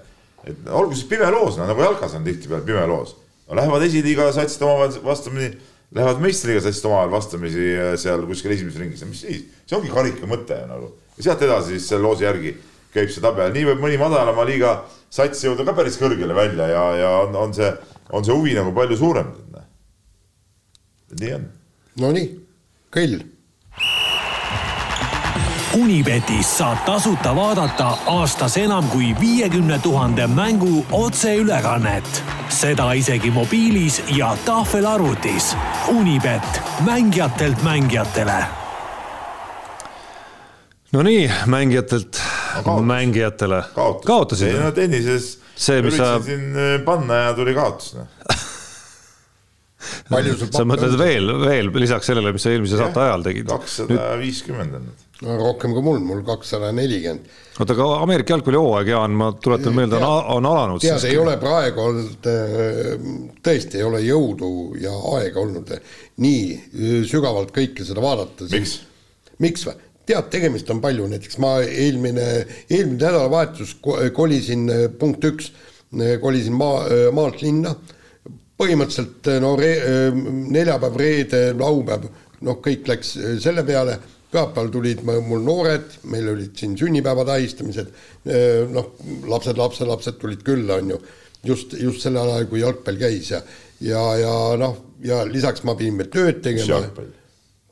et olgu siis pime loos, nagu jalkas on tihtipeale pime loos. Lähevad esiliiga satsid omavahel vastamisi, lähevad meistriliiga satsid omavahel vastamisi äh, seal kuskil esimeses ringis, mis siis, see ongi karika mõte nagu. ja sealt edasi siis selle loosi järgi käib see tabel, nii võib mõni madalama liiga sats jõuda ka päris kõrgele välja ja, ja on, on see, on see huvi nagu palju suurem. nii on. Nonii, kõll. Unibetis saab tasuta vaadata aastas enam kui viiekümne tuhande mängu otseülekannet. seda isegi mobiilis ja tahvelarvutis. Unibet, mängijatelt mängijatele. Nonii, mängijatelt mängijatele. kaotasid? ei no tennises see, mis sa. siin äh, panna ja tuli kaotus noh sa mõtled veel, veel lisaks sellele, mis sa eelmise saate ajal tegid? kakssada viiskümmend on nüüd. no rohkem kui mul, mul kakssada nelikümmend. oota, aga Ameerika jalgpallihooaeg, Jaan, ma tuletan meelde, on, on alanud. tead, ei ole praegu olnud, äh, tõesti ei ole jõudu ja aega olnud nii sügavalt kõike seda vaadata. miks? miks või? Tead, tegemist on palju, näiteks ma eelmine, eelmine nädalavahetus kolisin punkt üks, kolisin maa, maalt linna, põhimõtteliselt no re, neljapäev, reede, laupäev, noh, kõik läks selle peale, pühapäeval tulid mul noored, meil olid siin sünnipäeva tähistamised, noh, lapsed, lapselapsed tulid külla, on ju, just, just sellel ajal, kui jalgpall käis ja ja, ja noh, ja lisaks ma pidin veel tööd tegema.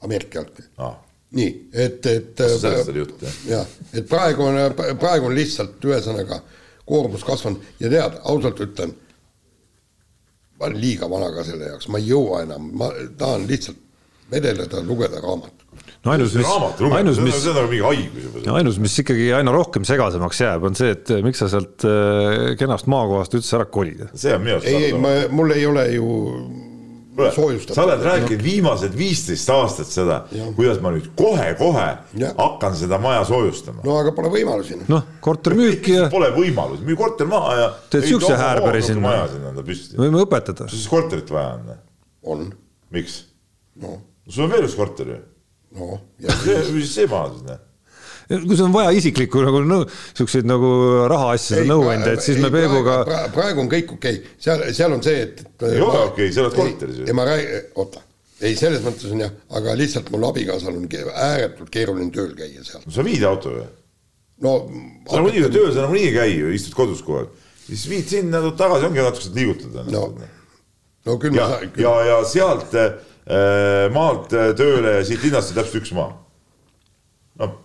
Ameerika jalgpall. Ah nii, et, et. sellest oli jutt, jah? jah, et praegu on, praegu on lihtsalt ühesõnaga koormus kasvanud ja tead, ausalt ütlen, ma olen liiga vana ka selle jaoks, ma ei jõua enam, ma tahan lihtsalt vedeleda, lugeda raamatut. no ainus, mis, ainus, mis, nagu ainus, mis ikkagi aina rohkem segasemaks jääb, on see, et miks sa sealt äh, kenast maakohast üldse ära kolid. see on minu arust. ei, ei, mul ei ole ju soojustab. sa oled rääkinud viimased viisteist aastat seda, kuidas ma nüüd kohe-kohe hakkan seda maja soojustama. no aga pole võimalusi. noh, korter müüki ja. Pole võimalusi, müü korter maha ja. teed siukse häärperi sinna. võime õpetada. sul siis korterit vaja on? on. miks? no. sul on veel üks korter ju. noh. mis see maha siis, noh kui sul on vaja isiklikku nagu nõu, siukseid nagu rahaasjade nõuandjaid, siis ei, me Peebuga praegu, on kõik okei okay., seal, seal on see, et, ei ole okei okay,, sa oled korteris ju. ja ma räägin, oota, ei, selles mõttes on jah, aga lihtsalt mul abikaasal on ääretult keeruline tööl käia seal. no sa viid auto või? no sa nagunii ju tööl, sa nagunii ei käi ju, istud kodus kogu aeg. siis viid sinna, tuled tagasi, ongi natukene liigutada. no no küll ja, ja, ja sealt äh, maalt tööle ja siit linnast on täpselt üks maa. noh,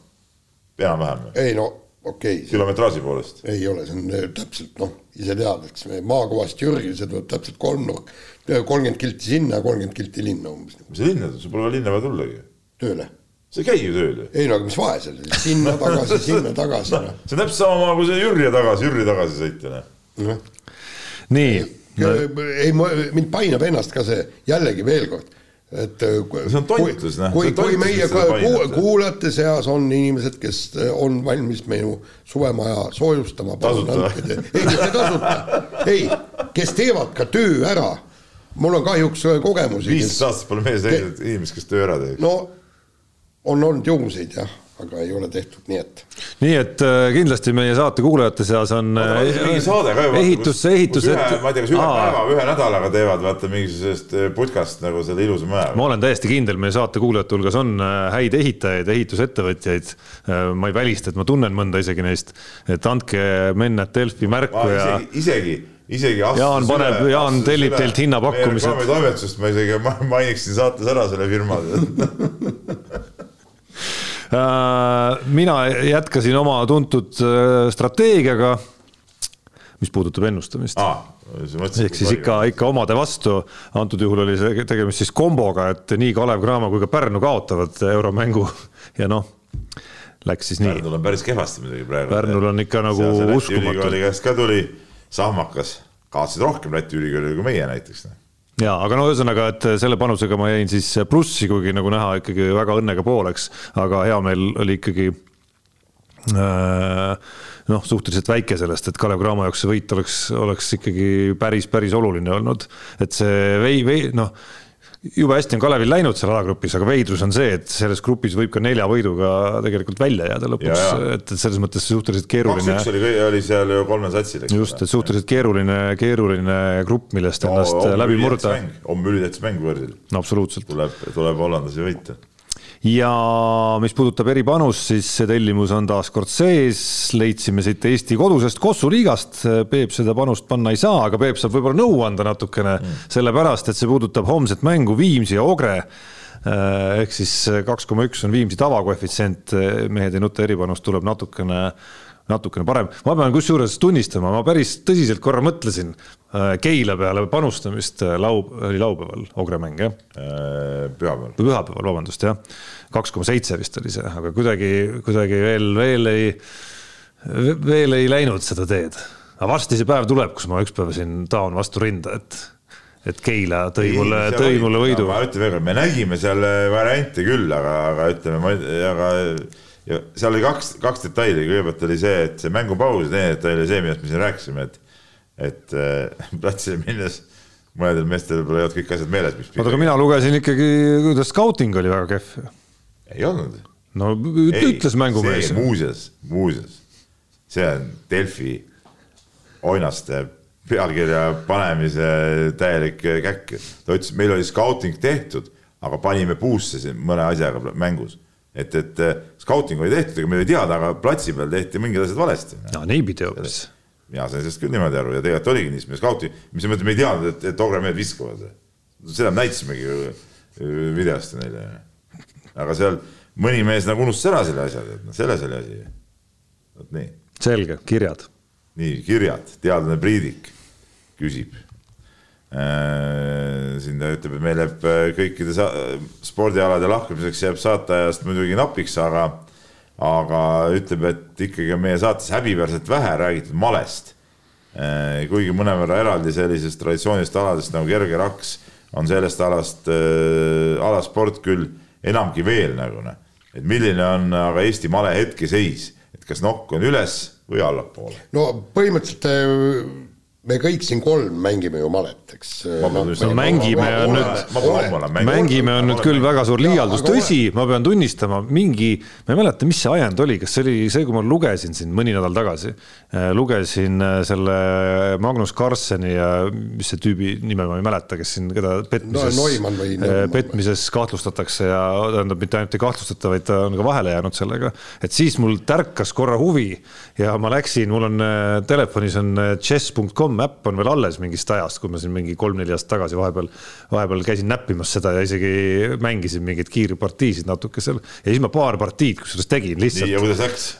enam-vähem. ei no okei okay,. kilometraaži poolest. ei ole, see on täpselt noh, ise tead, eks me maakohast Jürgi, see tuleb täpselt kolmnurk, kolmkümmend kilti sinna, kolmkümmend kilti linna umbes. mis see linn on, sul pole linna vaja tullagi. tööle sa ei käi ju tööl ju. ei no aga mis vahe seal, sinna tagasi, sinna tagasi no.. see on täpselt sama maa kui see Jürje tagasi, Jürje tagasi sõita noh. nii. ei, mind painab ennast ka see, jällegi veel kord, et äh, see on toitlus, noh. kui, kui meie kuulajate seas on inimesed, kes äh, on valmis minu suvemaja soojustama. ei, mitte tasuta, ei, kes teevad ka töö ära. mul on kahjuks äh, kogemusi. viisteist aastat pole mees leidnud inimest, kes töö ära teeks. no on olnud juhuseid jah, aga ei ole tehtud nii, et. nii et äh, kindlasti meie saate kuulajate seas on äh, ehitusse, ehitus. ma ei tea, kas ühe päeva, ühe nädalaga teevad vaata mingisugusest äh, putkast nagu selle ilusa maja. ma olen täiesti kindel, meie saate kuulajate hulgas on häid ehitajaid, ehitusettevõtjaid. ma ei välista, et ma tunnen mõnda isegi neist, et andke Mennet Delfi märku ja. isegi isegi Jaan paneb, Jaan tellib teilt hinnapakkumised. toimetust ma isegi mainiksin saates ära selle firma mina jätkasin oma tuntud äh, strateegiaga, mis puudutab ennustamist ah ehk siis ikka, ikka omade vastu, antud juhul oli see tegemist siis komboga, et nii Kalev Cramo kui ka Pärnu kaotavad euromängu ja noh, läks siis nii. Pärnul on päris kehvasti muidugi praegu. Pärnul on ikka nagu uskumatu. ka tuli sahmakas, kaotasid rohkem Läti ülikooli kui meie näiteks noh ja aga no ühesõnaga, et selle panusega ma jäin siis plussi, kuigi nagu näha ikkagi väga õnnega pooleks, aga hea meel oli ikkagi äh, noh, suhteliselt väike sellest, et Kalev Cramo jaoks see võit oleks, oleks ikkagi päris, päris oluline olnud. et see vei-, vei-, noh jube hästi on Kalevil läinud seal alagrupis, aga veidrus on see, et selles grupis võib ka nelja võiduga tegelikult välja jääda lõpuks, et, et selles mõttes suhteliselt keeruline. kaks-üks oli, oli seal ju kolmel satsil. just, et suhteliselt keeruline, keeruline grupp, millest ennast no, läbi murda. homme ülitähtis mäng võõrsil. no absoluutselt. tuleb, tuleb hollandlasi võita ja mis puudutab eripanust, siis see tellimus on taas kord sees, leidsime siit Eesti kodusest Kossu liigast, Peep seda panust panna ei saa, aga Peep saab võib-olla nõu anda natukene mm., sellepärast et see puudutab homset mängu Viimsi ja Ogre. Ehk siis kaks koma üks on Viimsi tavakoefitsient, mehed ei nuta eripanust tuleb natukene natukene parem, ma pean kusjuures tunnistama, ma päris tõsiselt korra mõtlesin äh, Keila peale panustamist äh, lau-, oli laupäeval, Ogre mäng jah? Äh, pühapäeval. pühapäeval, vabandust jah, kaks koma seitse vist oli see, aga kuidagi, kuidagi veel, veel ei, veel ei läinud seda teed. aga varsti see päev tuleb, kus ma üks päev siin taon vastu rinda, et et Keila tõi ei, mulle, tõi mulle võidu. ma ütlen veel kord, me nägime seal variante küll, aga, aga ütleme, aga ja seal oli kaks, kaks detaili, kõigepealt oli see, et see mängupaus, teine detail oli see, millest me siin rääkisime, et, et äh, platsile minnes mõnedel meestel võib-olla ei olnud kõik asjad meeles, mis. oota, aga mina lugesin ikkagi, kuidas scouting oli väga kehv. ei olnud. no ütles mängumees. muuseas, muuseas, see on Delfi oinaste pealkirja panemise täielik käkk. ta ütles, meil oli scouting tehtud, aga panime puusse siin mõne asjaga mängus et, et äh, scouting oli tehtud, ega meil oli teada, aga platsi peal tehti mingid asjad valesti. no niipidi hoopis. mina sain sellest küll niimoodi aru ja tegelikult oligi nii, sest me scouti, mis mõttes me ei teadnud, et, et Ogre mehed viskavad. seda me näitasimegi videost neile. aga seal mõni mees nagu unustas ära selle asja, et noh, selles oli asi. vot nii. selge, kirjad. nii, kirjad, teadlane Priidik küsib Äh, siin ta ütleb, et meil jääb äh, kõikide spordialade lahkumiseks jääb saateajast muidugi napiks, aga, aga ütleb, et ikkagi on meie saates häbiväärselt vähe räägitud malest. Äh, kuigi mõnevõrra eraldi sellisest traditsioonilisest aladest nagu kerge raks on sellest alast äh,, alasport küll enamgi veel nagu noh. et milline on aga Eesti male hetkeseis, et kas nokk on üles või allapoole? no põhimõtteliselt me kõik siin kolm mängime ju malet, eks. mängime on nüüd, mängime on nüüd küll väga suur liialdus, tõsi, ma pean tunnistama, mingi, ma ei mäleta, mis see ajend oli, kas see oli see, kui ma lugesin siin mõni nädal tagasi, lugesin äh, selle Magnus Carlseni ja mis see tüübi nime ma ei mäleta, kes siin, keda petmises no,, äh, petmises kahtlustatakse ja tähendab, mitte ainult ei kahtlustata, vaid ta on ka vahele jäänud sellega, et siis mul tärkas korra huvi ja ma läksin, mul on telefonis on chess.com F1.com äpp on veel alles mingist ajast, kui ma siin mingi kolm-neli aastat tagasi vahepeal, vahepeal käisin näppimas seda ja isegi mängisin mingeid kiirpartiisid natuke seal. ja siis ma paar partiid kusjuures tegin lihtsalt.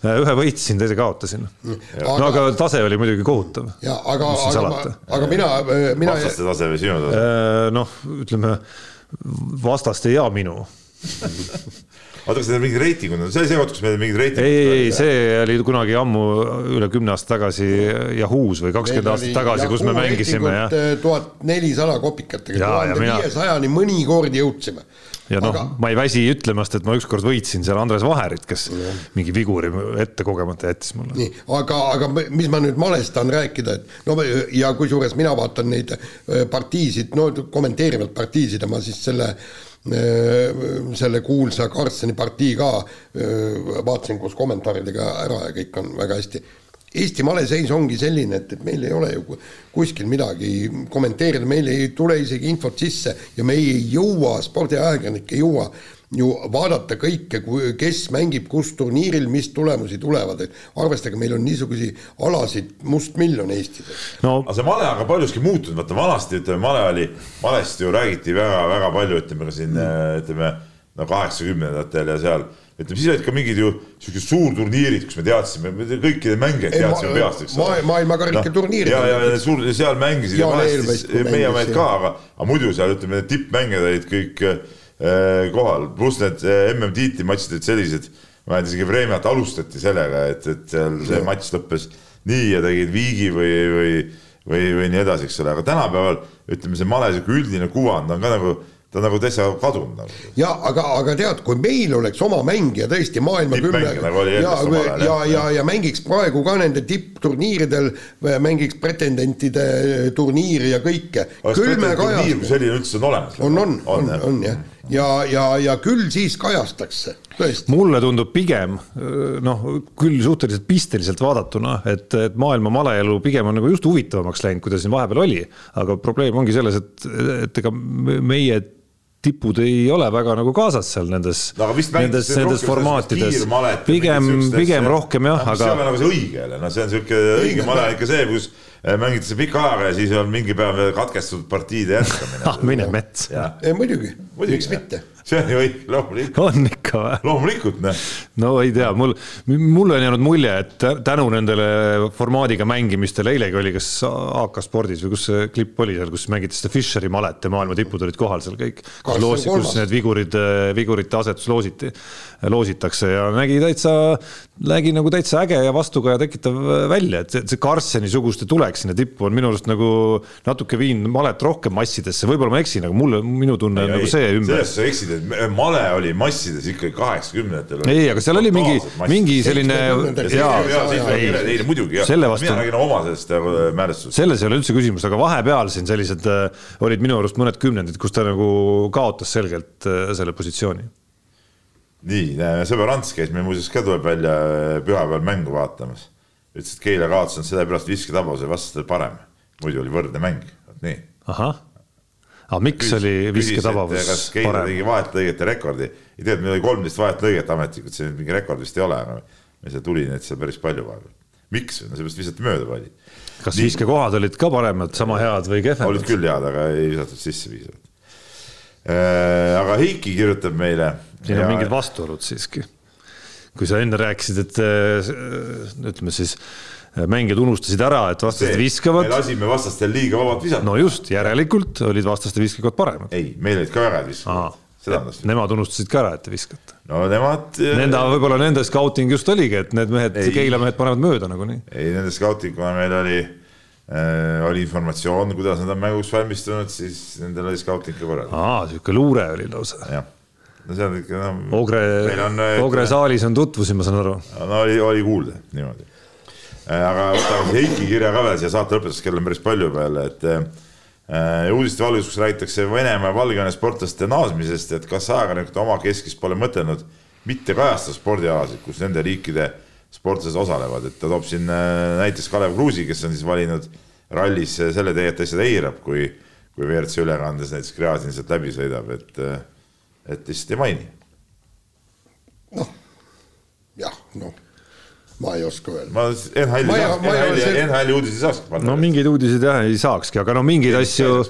ühe võitsin, teise kaotasin. no aga tase oli muidugi kohutav. ja aga, aga, aga mina, mina. vastaste tase või sinu tase? noh, ütleme vastaste ja minu oota, kas need mingid reitingud on, see oli see koht, kus meil mingid reitingud ei, ei, see oli kunagi ammu üle kümne aasta tagasi Yahoo's või kakskümmend aastat tagasi, kus me mängisime ja. tuhat nelisada kopikatega, tuhande viiesajani mõnikord jõudsime. Ja noh aga..., ma ei väsi ütlemast, et ma ükskord võitsin seal Andres Vaherit, kes ja. mingi viguri ette kogemata jättis mulle. nii, aga, aga mis ma nüüd malest tahan rääkida, et no ja kusjuures mina vaatan neid äh, partiisid, no kommenteerivalt partiisid ja ma siis selle Äh, selle kuulsa Karlssoni partii ka äh, vaatasin koos kommentaaridega ära ja kõik on väga hästi. Eesti maleseis ongi selline, et, et meil ei ole ju kuskil midagi kommenteerida, meil ei tule isegi infot sisse ja me ei jõua, spordiajakirjanik ei jõua ju vaadata kõike, kes mängib kus turniiril, mis tulemusi tulevad, et arvestage, meil on niisuguseid alasid mustmiljon Eestis. no aga see male on ka paljuski muutunud, vaata vanasti ütleme, male oli, malest ju räägiti väga-väga palju, ütleme ka siin mm. ütleme no kaheksakümnendatel ja seal ütleme, siis olid ka mingid ju siuksed suurturniirid, kus me teadsime, kõikide mängijaid teadsime ma, peast, eks ole. maailmakarika no, turniirid. ja, ja suur, seal mängisid ja vahest meie mehed ka, aga, aga muidu seal ütleme, need tippmängijad olid kõik Äh, kohal, pluss need äh, MM-tiitli matšid olid sellised, ma mäletan isegi Vremjat alustati sellega, et, et seal see matš lõppes nii ja tegid viigi või, või, või, või nii edasi, eks ole, aga tänapäeval ütleme, see male sihuke üldine kuvand on ka nagu ta nagu täitsa kadunud nagu. ja aga, aga tead, kui meil oleks oma mängija tõesti maailma kümne nagu ja, ja, ja, ja mängiks praegu ka nende tippturniiridel, mängiks pretendentide turniiri ja kõike. selline üldse on olemas. on, on, on, on, on jah ja, ja, ja küll siis kajastaks see, tõesti. mulle tundub pigem noh, küll suhteliselt pisteliselt vaadatuna, et, et maailma maleelu pigem on nagu just huvitavamaks läinud, kui ta siin vahepeal oli. aga probleem ongi selles, et, et ega meie tipud ei ole väga nagu kaasas seal nendes no,, nendes, nendes formaatides. pigem, pigem rohkem jah, aga. see ei ole nagu see õige jälle, noh, see on sihuke õige male ikka see, kus mängitakse pika ajaga ja siis on mingi päev katkestatud partiide jätkamine ah, mine mets. muidugi, miks mitte see on ju õige, loomulikult. on ikka või? loomulikult, noh. no ei tea, mul, mulle on jäänud mulje, et tänu nendele formaadiga mängimistele, eilegi oli kas AK Spordis või kus see klipp oli seal, kus mängiti seda Fischeri malet ja maailma tipud olid kohal seal kõik. kus, kus need vigurid, vigurite asetus loositi, loositakse ja nägi täitsa, nägi nagu täitsa äge ja vastukaja tekitav välja, et see, see Karsteni-suguste tuleks sinna tippu on minu arust nagu natuke viinud malet rohkem massidesse, võib-olla ma eksin, aga mulle, minu tunne on nagu see ümber. selles sa eksid, et male oli massides ikkagi kaheksakümnendatel. ei, aga seal oli mingi, mingi selline. muidugi jah, mina räägin oma sellest äh, mälestusest. selles ei ole üldse küsimust, aga vahepeal siin sellised äh, olid minu arust mõned kümnendid, kus ta nagu kaotas selgelt äh, selle positsiooni nii, sõber Ants käis meil muuseas ka tuleb välja pühapäeval mängu vaatamas. Ütles, et Keila kaotas nad sellepärast visketabas ja vastastel parem, muidu oli võrdne mäng, vot nii. ahah aga miks küsis, oli visketabavus Keila tegi vahetlõigete rekordi, ei tea, et meil oli kolmteist vahetlõiget ametlikult, see mingi rekord vist ei ole, aga meil seal tuli neid seal päris palju vahepeal. miks, no seepärast visati mööda pallid. kas viskekohad olid ka paremad, sama head või kehvemad? olid küll head, aga ei visatud sisse piisavalt äh,. aga Heiki kirjutab meile. siin on mingid vastuolud siiski. Kui sa enne rääkisid, et äh, ütleme siis mängijad unustasid ära, et vastased viskavad. me lasime vastastel liiga vabalt visata. no just, järelikult olid vastaste viskajad paremad. ei, meil olid ka väga head viskajad. Nemad unustasid ka ära, et te viskate. no nemad. Nende, võib-olla nende scouting just oligi, et need mehed, Keila mehed panevad mööda nagunii. ei, nende scouting, kuna meil oli äh,, oli informatsioon, kuidas nad on mänguks valmistunud, siis nendel oli scouting ka korral. aa, sihuke luure oli lausa. jah no see on ikka no,. Ogre, Ogre saalis on tutvusi, ma saan aru. no oli, oli kuulda niimoodi Äh, aga võtame Heiki kirja ka veel siia saate lõpetuseks, kell on päris palju peale, et äh, uudiste valguses räägitakse Venemaa ja Valgevene sportlaste naasmisest, et kas ajakirjanikud oma keskis pole mõtelnud mitte kajastada spordialasid, kus nende riikide sportlased osalevad, et ta toob siin äh, näiteks Kalev Kruusi, kes on siis valinud rallis selle tee, et lihtsalt eirab, kui, kui WRC ülekandes näiteks Gräzin sealt läbi sõidab, et, et lihtsalt ei maini. noh, jah, noh ma ei oska öelda. ma NHL-i ei- ei NHL-i uudiseid saakski panna. no mingeid uudiseid jah ei saakski, aga no mingeid Ei asju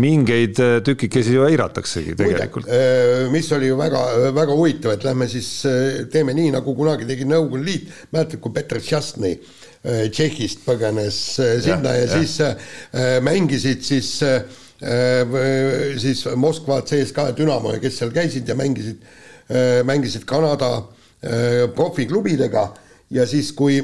mingeid äh, tükikesi ju eirataksegi tegelikult. Muide, mis oli ju väga, väga huvitav, et lähme siis äh, teeme nii, nagu kunagi tegi Nõukogude Liit, mäletad, kui Peter Tšastnõi äh, Tšehhist põgenes äh, sinna ja, ja jah. siis äh, mängisid siis äh, äh, siis Moskva CSKA Dünamo ja kes seal käisid ja mängisid äh,, mängisid Kanada äh, profiklubidega. Ja siis, kui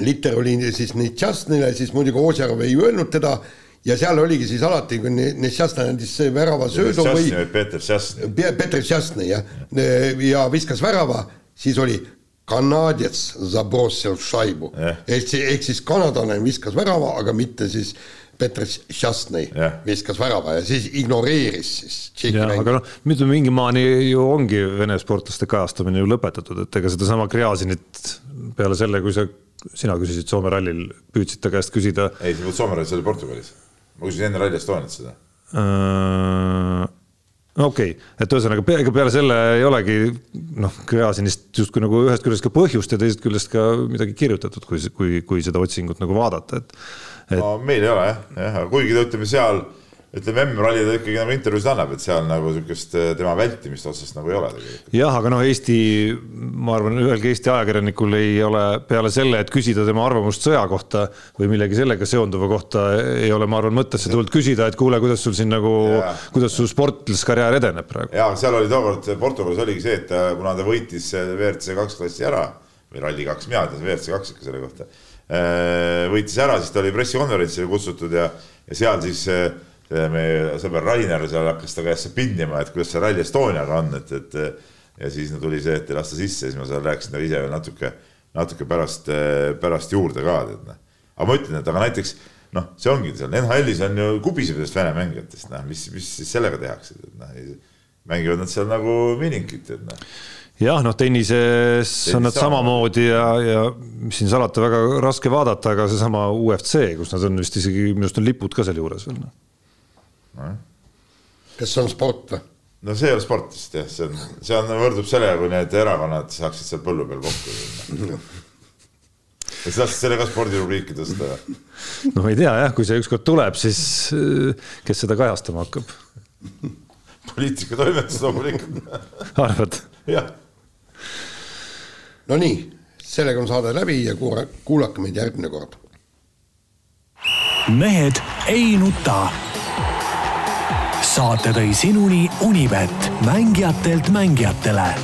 Litter oli siis Nitšastnile, siis muidugi Ožarov ei öelnud teda. Ja seal oligi siis alati, kui Nitšastne andis värava söödu või Peeter Šastni. Pe- Peter Šastnõi jah, ja viskas värava, siis oli kanadets Zabrossel šaibu. Ehk siis, ehk siis kanadlane viskas värava, aga mitte siis Peter Šastnõi Jah. viskas värava ja siis ignoreeris siis Tšehhi mängu aga noh, nüüd on mingi maani ju ongi Vene sportlaste kajastamine ju lõpetatud, et ega sedasama Gräzinit peale selle, kui sa, sina küsisid Soome rallil, püüdsid ta käest küsida ei, see polnud Soome rallis, see oli Portugalis. ma küsisin enne Rally Estoniat seda. äh,. no okei okay., et ühesõnaga ega peale selle ei olegi noh, Gräzinist justkui nagu ühest küljest ka põhjust ja teisest küljest ka midagi kirjutatud, kui, kui, kui seda otsingut nagu vaadata, et et no meil ei ole jah, jah, aga kuigi ütleme seal, ütleme M-ralli ta ikkagi nagu intervjuusid annab, et seal nagu sihukest eh, tema vältimist otsest nagu ei ole tegelikult. jah, aga noh, Eesti, ma arvan, ühelgi Eesti ajakirjanikul ei ole peale selle, et küsida tema arvamust sõja kohta või millegi sellega seonduva kohta, ei ole, ma arvan, mõttesse tulnud küsida, et kuule, kuidas sul siin nagu kuidas su sportlaskarjäär edeneb praegu. ja seal oli tookord Portugalis oligi see, et ta, kuna ta võitis WRC kaks klassi ära või Rally kaks, mina ütlen WRC kaks ikka selle kohta, võitis ära, siis ta oli pressikonverentsile kutsutud ja, ja seal siis eh, meie sõber Rainer seal hakkas ta käest pinnima, et kuidas see Rally Estoniaga on, et, et ja siis no tuli see, et ei lasta sisse, siis ma seal rääkisin talle ise veel natuke, natuke pärast, pärast juurde ka, tead noh. aga ma ütlen, et aga näiteks noh, see ongi seal NHL-is on ju kubiseb nendest Vene mängijatest, noh, mis, mis siis sellega tehakse, et noh, mängivad nad seal nagu minikit, et noh jah, noh, tennises on nad samamoodi ja, ja mis siin salata, väga raske vaadata, aga seesama UFC, kus nad on vist isegi, minu arust on lipud ka seal juures veel. noh. kas see on sport või? no see ei ole sport vist jah, see on, see on, võrdub sellega, kui need erakonnad saaksid seal põllu peal kokku. kas sa tahtsid selle ka spordirubriiki tõsta või? no ma ei tea jah, kui see ükskord tuleb, siis äh, kes seda kajastama hakkab, poliitikatoimetus loomulikult, arvad? jah. Nonii, sellega on saade läbi ja kuula- kuulake meid järgmine kord. mehed ei nuta. saate tõi sinuni Unibet, mängijatelt mängijatele